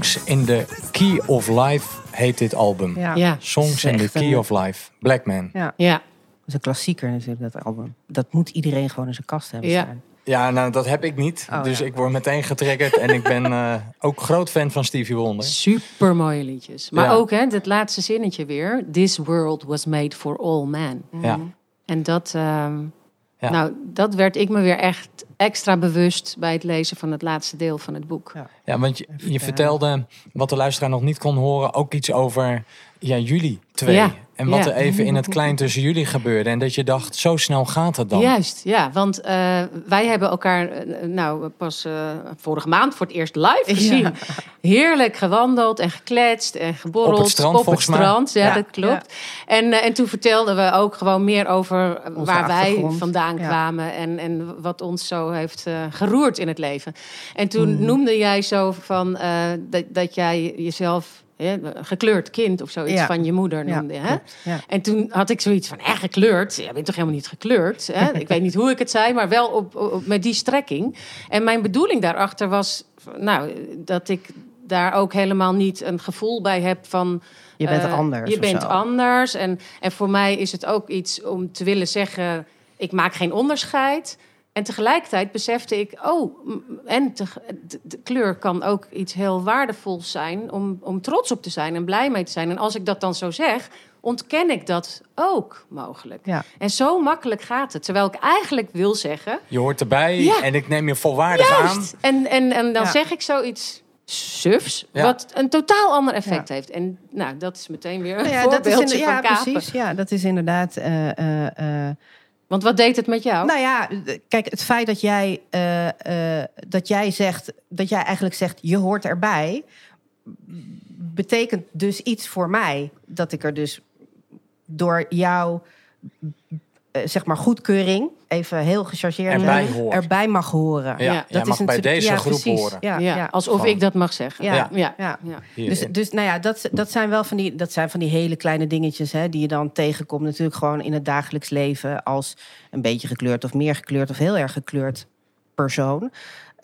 Songs in the Key of Life heet dit album. Ja, Ja. Songs in the Key of Life. Black Man. ja. Ja, Dat is een klassieker natuurlijk, dat album. Dat moet iedereen gewoon in zijn kast hebben Ja. staan. Ja, nou dat heb ik niet. Oh, dus ja. ik word meteen getriggerd. en ik ben eh, ook groot fan van Stevie Wonder. super mooie liedjes. Maar Ja. ook hè, het laatste zinnetje weer. This world was made for all men. Ja. En dat, ehm, Ja. Nou, dat werd ik me weer echt extra bewust bij het lezen van het laatste deel van het boek. Ja. Ja, want je, je vertelde, wat de luisteraar nog niet kon horen, ook iets over ja, jullie twee. Ja, En wat ja. er even in het klein tussen jullie gebeurde. En dat je dacht, zo snel gaat het dan. Juist, ja, want eh, wij hebben elkaar eh, nou pas eh, vorige maand voor het eerst live gezien. Heerlijk gewandeld en gekletst en geborreld Op het strand, volgens mij. strand, ja, Ja, dat klopt. En, en toen vertelden we ook gewoon meer over Onze waar wij vandaan Ja. kwamen en, en wat ons zo heeft eh, geroerd in het leven. En toen Mhm. noemde jij zo van eh, dat, dat jij jezelf gekleurd kind of zoiets Ja. van je moeder Ja, noemde. hè? klopt. En toen had ik zoiets van, echt gekleurd? Jij bent toch helemaal niet gekleurd? Hè? ik weet niet hoe ik het zei, maar wel op, op, met die strekking. En mijn bedoeling daarachter was, nou, dat ik daar ook helemaal niet een gevoel bij heb van... Je bent eh, anders Je bent zo. anders. En, en voor mij is het ook iets om te willen zeggen, ik maak geen onderscheid. En tegelijkertijd besefte ik, oh, en te- de, de kleur kan ook iets heel waardevols zijn om, om trots op te zijn en blij mee te zijn. En als ik dat dan zo zeg, ontken ik dat ook mogelijk. Ja. En zo makkelijk gaat het. Terwijl ik eigenlijk wil zeggen, Je hoort erbij Ja. en ik neem je volwaardig aan. juist. En, en, en dan Ja. zeg ik zoiets sufs, Ja. wat een totaal ander effect Ja. heeft. En nou, dat is meteen weer een Nou ja, dat is van ja, kapen. precies. Ja, dat is inderdaad. eh, eh, eh, Want wat deed het met jou? Nou ja, kijk, het feit dat jij, eh, eh, dat jij zegt, dat jij eigenlijk zegt, je hoort erbij, betekent dus iets voor mij. Dat ik er dus door jouw, eh, zeg maar, goedkeuring, even heel gechargeerd, Erbij eh, erbij mag horen. Ja, Ja, jij mag bij natuurlijk- deze ja, groep precies. horen. Ja, ja, ja. alsof Van- ik dat mag zeggen. Ja. ja. Ja. ja. Dus, dus nou ja, dat, dat zijn wel van die, dat zijn van die hele kleine dingetjes hè, die je dan tegenkomt. Natuurlijk gewoon in het dagelijks leven als een beetje gekleurd of meer gekleurd of heel erg gekleurd persoon.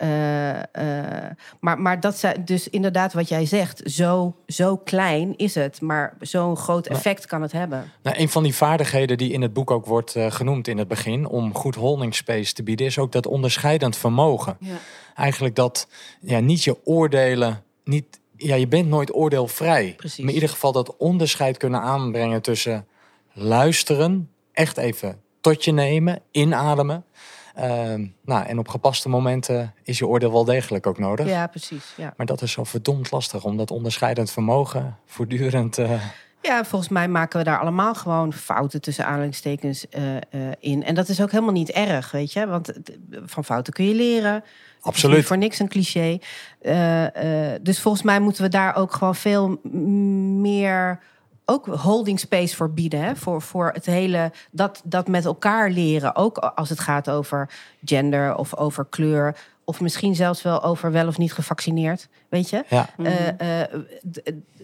Eh, eh, maar, maar dat zijn dus inderdaad wat jij zegt, zo, zo klein is het, maar zo'n groot effect kan het hebben. Nou, een van die vaardigheden die in het boek ook wordt eh, genoemd in het begin, om goed holding space te bieden, is ook dat onderscheidend vermogen. Ja. Eigenlijk dat ja, niet je oordelen, niet, ja, je bent nooit oordeelvrij. Precies. Maar in ieder geval dat onderscheid kunnen aanbrengen tussen luisteren, echt even tot je nemen, inademen. Ehm, nou, en op gepaste momenten is je oordeel wel degelijk ook nodig. Ja, precies. Ja. Maar dat is zo verdomd lastig om dat onderscheidend vermogen voortdurend. eh, Ja, volgens mij maken we daar allemaal gewoon fouten tussen aanhalingstekens eh, eh, in. En dat is ook helemaal niet erg, weet je. Want van fouten kun je leren. Het is Absoluut. voor niks een cliché. Dus volgens mij moeten we daar ook gewoon veel meer ook holding space voor bieden. Hè? Voor, voor het hele, dat, dat met elkaar leren. Ook als het gaat over gender of over kleur. Of misschien zelfs wel over wel of niet gevaccineerd. Weet je? ja. Eh, eh,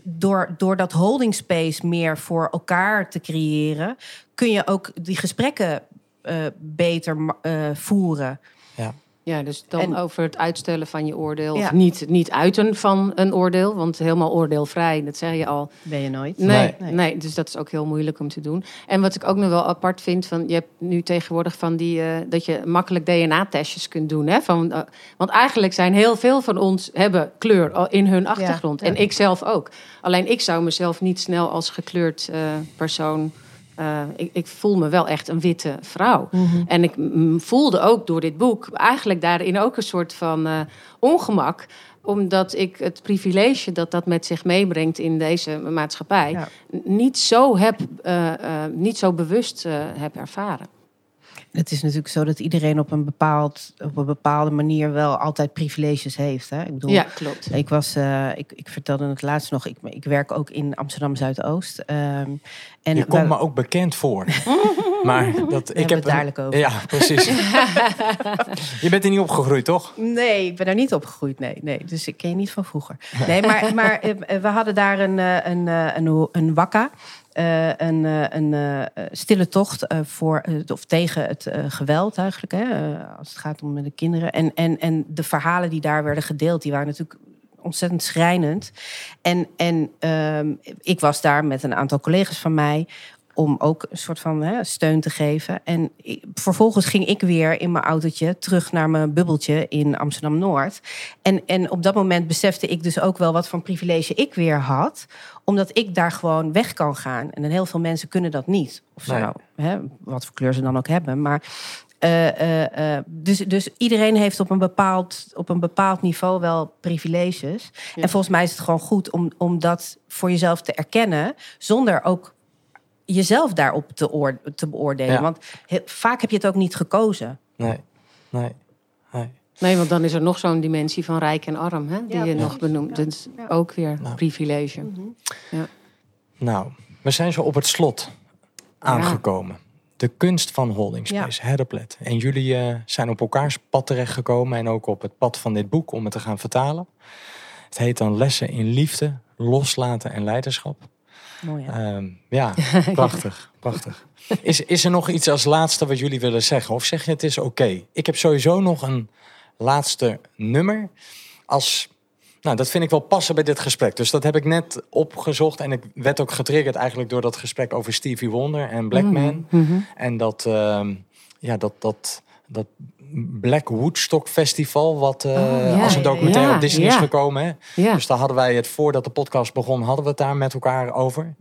door, door dat holding space meer voor elkaar te creëren, kun je ook die gesprekken eh, beter voeren. ja. Ja, dus dan En- over het uitstellen van je oordeel. Ja. Of niet, niet uiten van een oordeel, want helemaal oordeelvrij, dat zeg je al. Ben je nooit? Nee, Nee. nee. dus dat is ook heel moeilijk om te doen. En wat ik ook nog wel apart vind, van, je hebt nu tegenwoordig van die, eh, dat je makkelijk DNA-testjes kunt doen. Hè? Van, eh, want eigenlijk zijn heel veel van ons hebben kleur in hun achtergrond. ja. En ik zelf ook. Alleen ik zou mezelf niet snel als gekleurd eh, persoon. Eh, ik, ik voel me wel echt een witte vrouw. Mhm. En ik voelde ook door dit boek eigenlijk daarin ook een soort van eh, ongemak omdat ik het privilege dat dat met zich meebrengt in deze maatschappij Ja. niet zo heb, eh, niet zo bewust heb ervaren. Het is natuurlijk zo dat iedereen op een, bepaald, op een bepaalde manier wel altijd privileges heeft. Hè? Ik bedoel, Ja, klopt. Ik was, eh, ik, ik vertelde het laatst nog, ik, ik werk ook in Amsterdam Zuidoost. ehm, en Je komt me ook bekend voor. maar dat, ik heb het dadelijk over. Ja, precies. je bent er niet opgegroeid, toch? Nee, ik ben daar niet opgegroeid. Nee, nee. Dus ik ken je niet van vroeger. Nee, maar, maar eh, we hadden daar een, eh, een, eh, een, een wakka. Eh, een, eh, een eh, stille tocht voor, of tegen het geweld eigenlijk. Hè, als het gaat om de kinderen. En, en, en de verhalen die daar werden gedeeld, die waren natuurlijk ontzettend schrijnend. En, en ehm, ik was daar met een aantal collega's van mij om ook een soort van hè, steun te geven. En ik- vervolgens ging ik weer in mijn autootje terug naar mijn bubbeltje in Amsterdam Noord. En, en op dat moment besefte ik dus ook wel wat voor privilege ik weer had, omdat ik daar gewoon weg kan gaan. En heel veel mensen kunnen dat niet. Of Nee. nou, hè, wat voor kleur ze dan ook hebben. Maar Eh, eh, eh, dus, dus iedereen heeft op een bepaald, op een bepaald niveau wel privileges. Ja. En volgens mij is het gewoon goed om, om dat voor jezelf te erkennen, zonder ook jezelf daarop te, oor- te beoordelen. Ja. Want he- vaak heb je het ook niet gekozen. Nee, nee, nee. Nee, want dan is er nog zo'n dimensie van rijk en arm, hè, die Ja, je nog benoemt. Ja, Dus ja. ook weer Nou. privilege. Nou, we zijn zo op het slot aangekomen. De kunst van holding space, Herderplet. En jullie eh, zijn op elkaars pad terechtgekomen en ook op het pad van dit boek om het te gaan vertalen. Het heet dan Lessen in Liefde, Loslaten en Leiderschap. Mooi, ja. Ehm, ja, prachtig, prachtig. Is, is er nog iets als laatste wat jullie willen zeggen? Of zeg je het is oké? Ik heb sowieso nog een laatste nummer. Als, nou, dat vind ik wel passen bij dit gesprek. Dus dat heb ik net opgezocht. En ik werd ook getriggerd eigenlijk door dat gesprek over Stevie Wonder en Black Man. Mhm. En dat, ehm, ja, dat, dat, dat Black Woodstock Festival, wat eh, Oh, ja, als een documentaire ja, op Disney is gekomen. Hè? Dus daar hadden wij het voordat de podcast begon, hadden we het daar met elkaar over.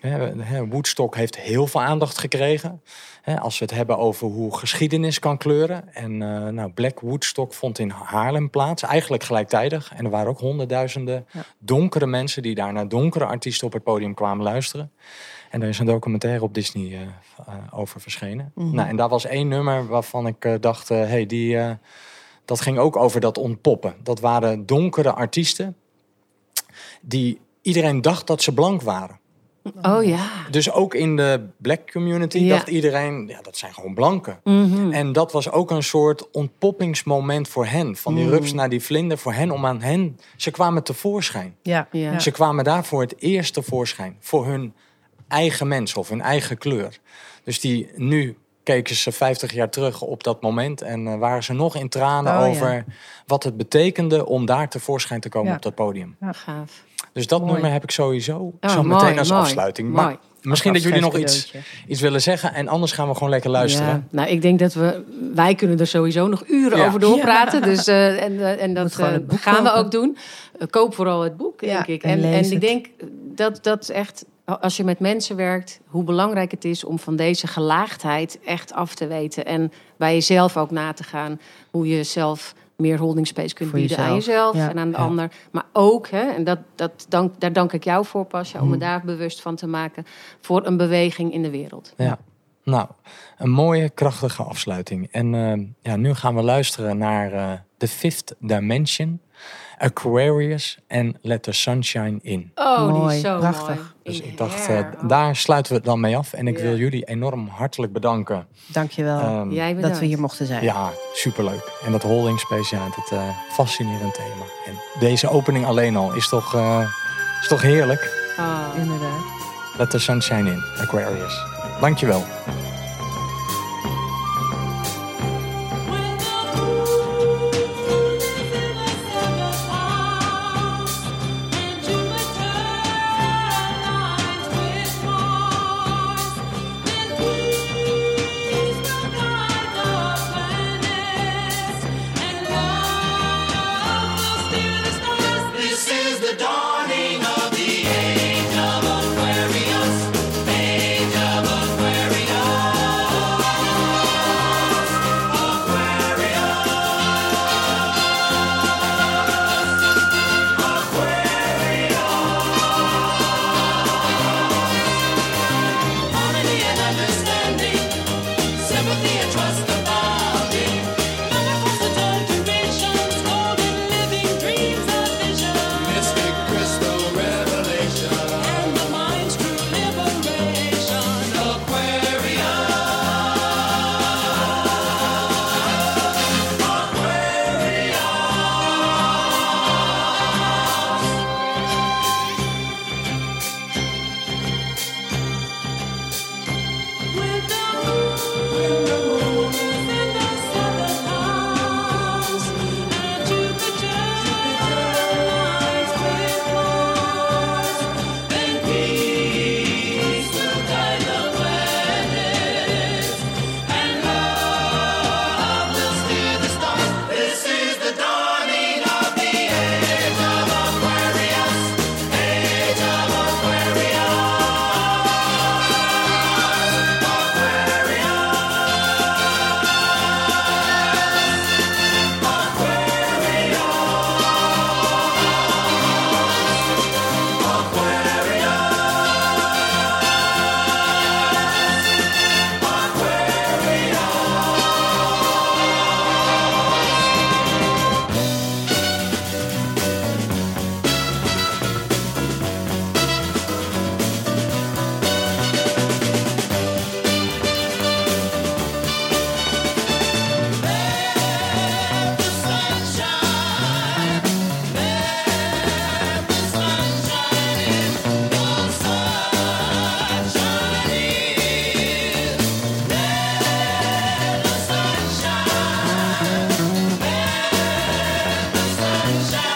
Hè, Woodstock heeft heel veel aandacht gekregen. Hè, als we het hebben over hoe geschiedenis kan kleuren. En eh, nou, Black Woodstock vond in Haarlem plaats, eigenlijk gelijktijdig. En er waren ook honderdduizenden donkere mensen die daar naar donkere artiesten op het podium kwamen luisteren. En er is een documentaire op Disney eh, eh, over verschenen. Mhm. Nou, en daar was één nummer waarvan ik eh, dacht, hey, die, eh, dat ging ook over dat ontpoppen. Dat waren donkere artiesten die iedereen dacht dat ze blank waren. Oh ja. Dus ook in de black community Ja. dacht iedereen, ja, dat zijn gewoon blanken. Mhm. En dat was ook een soort ontpoppingsmoment voor hen. Van die Mm. rups naar die vlinder, voor hen om aan hen. Ze kwamen tevoorschijn. Ja. Ja. Ze kwamen daar voor het eerst tevoorschijn. Voor hun eigen mens of hun eigen kleur. Dus die nu keken ze 50 jaar terug op dat moment. En eh, waren ze nog in tranen Oh, ja. over wat het betekende om daar tevoorschijn te komen Ja. op dat podium. Gaaf. Dus dat Mooi. nummer heb ik sowieso Oh, zo mooi, meteen als mooi, afsluiting. mooi. Maar misschien dat jullie nog iets, iets willen zeggen. En anders gaan we gewoon lekker luisteren. Ja, nou, ik denk dat we, wij kunnen er sowieso nog uren Ja. over doorpraten. Dus, eh, en, eh, en dat gaan we ook doen. Koop vooral het boek, denk Ja, ik. en En, en, ik denk dat dat echt, als je met mensen werkt, hoe belangrijk het is om van deze gelaagdheid echt af te weten. En bij jezelf ook na te gaan hoe je zelf meer holding space kunt Voor bieden aan jezelf, ja. en aan de Ja. ander. Maar ook, hè, en dat, dat dank, daar dank ik jou voor, Pasja, om me Hmm. daar bewust van te maken, voor een beweging in de wereld. Ja. Nou, een mooie, krachtige afsluiting. En eh, ja, nu gaan we luisteren naar eh The Fifth Dimension, Aquarius en Let the Sunshine In. Oh, die Mooi, is zo prachtig. mooi. Dus ik dacht, eh, daar sluiten we het dan mee af. En ik Ja. wil jullie enorm hartelijk bedanken. Dankjewel Ehm, Jij bedankt. dat we hier mochten zijn. Ja, superleuk. En dat holding space, ja, dat eh fascinerend thema. En deze opening alleen al is toch, eh, is toch heerlijk. Oh. Inderdaad. Let the sunshine in, Aquarius. Dankjewel. sunshine.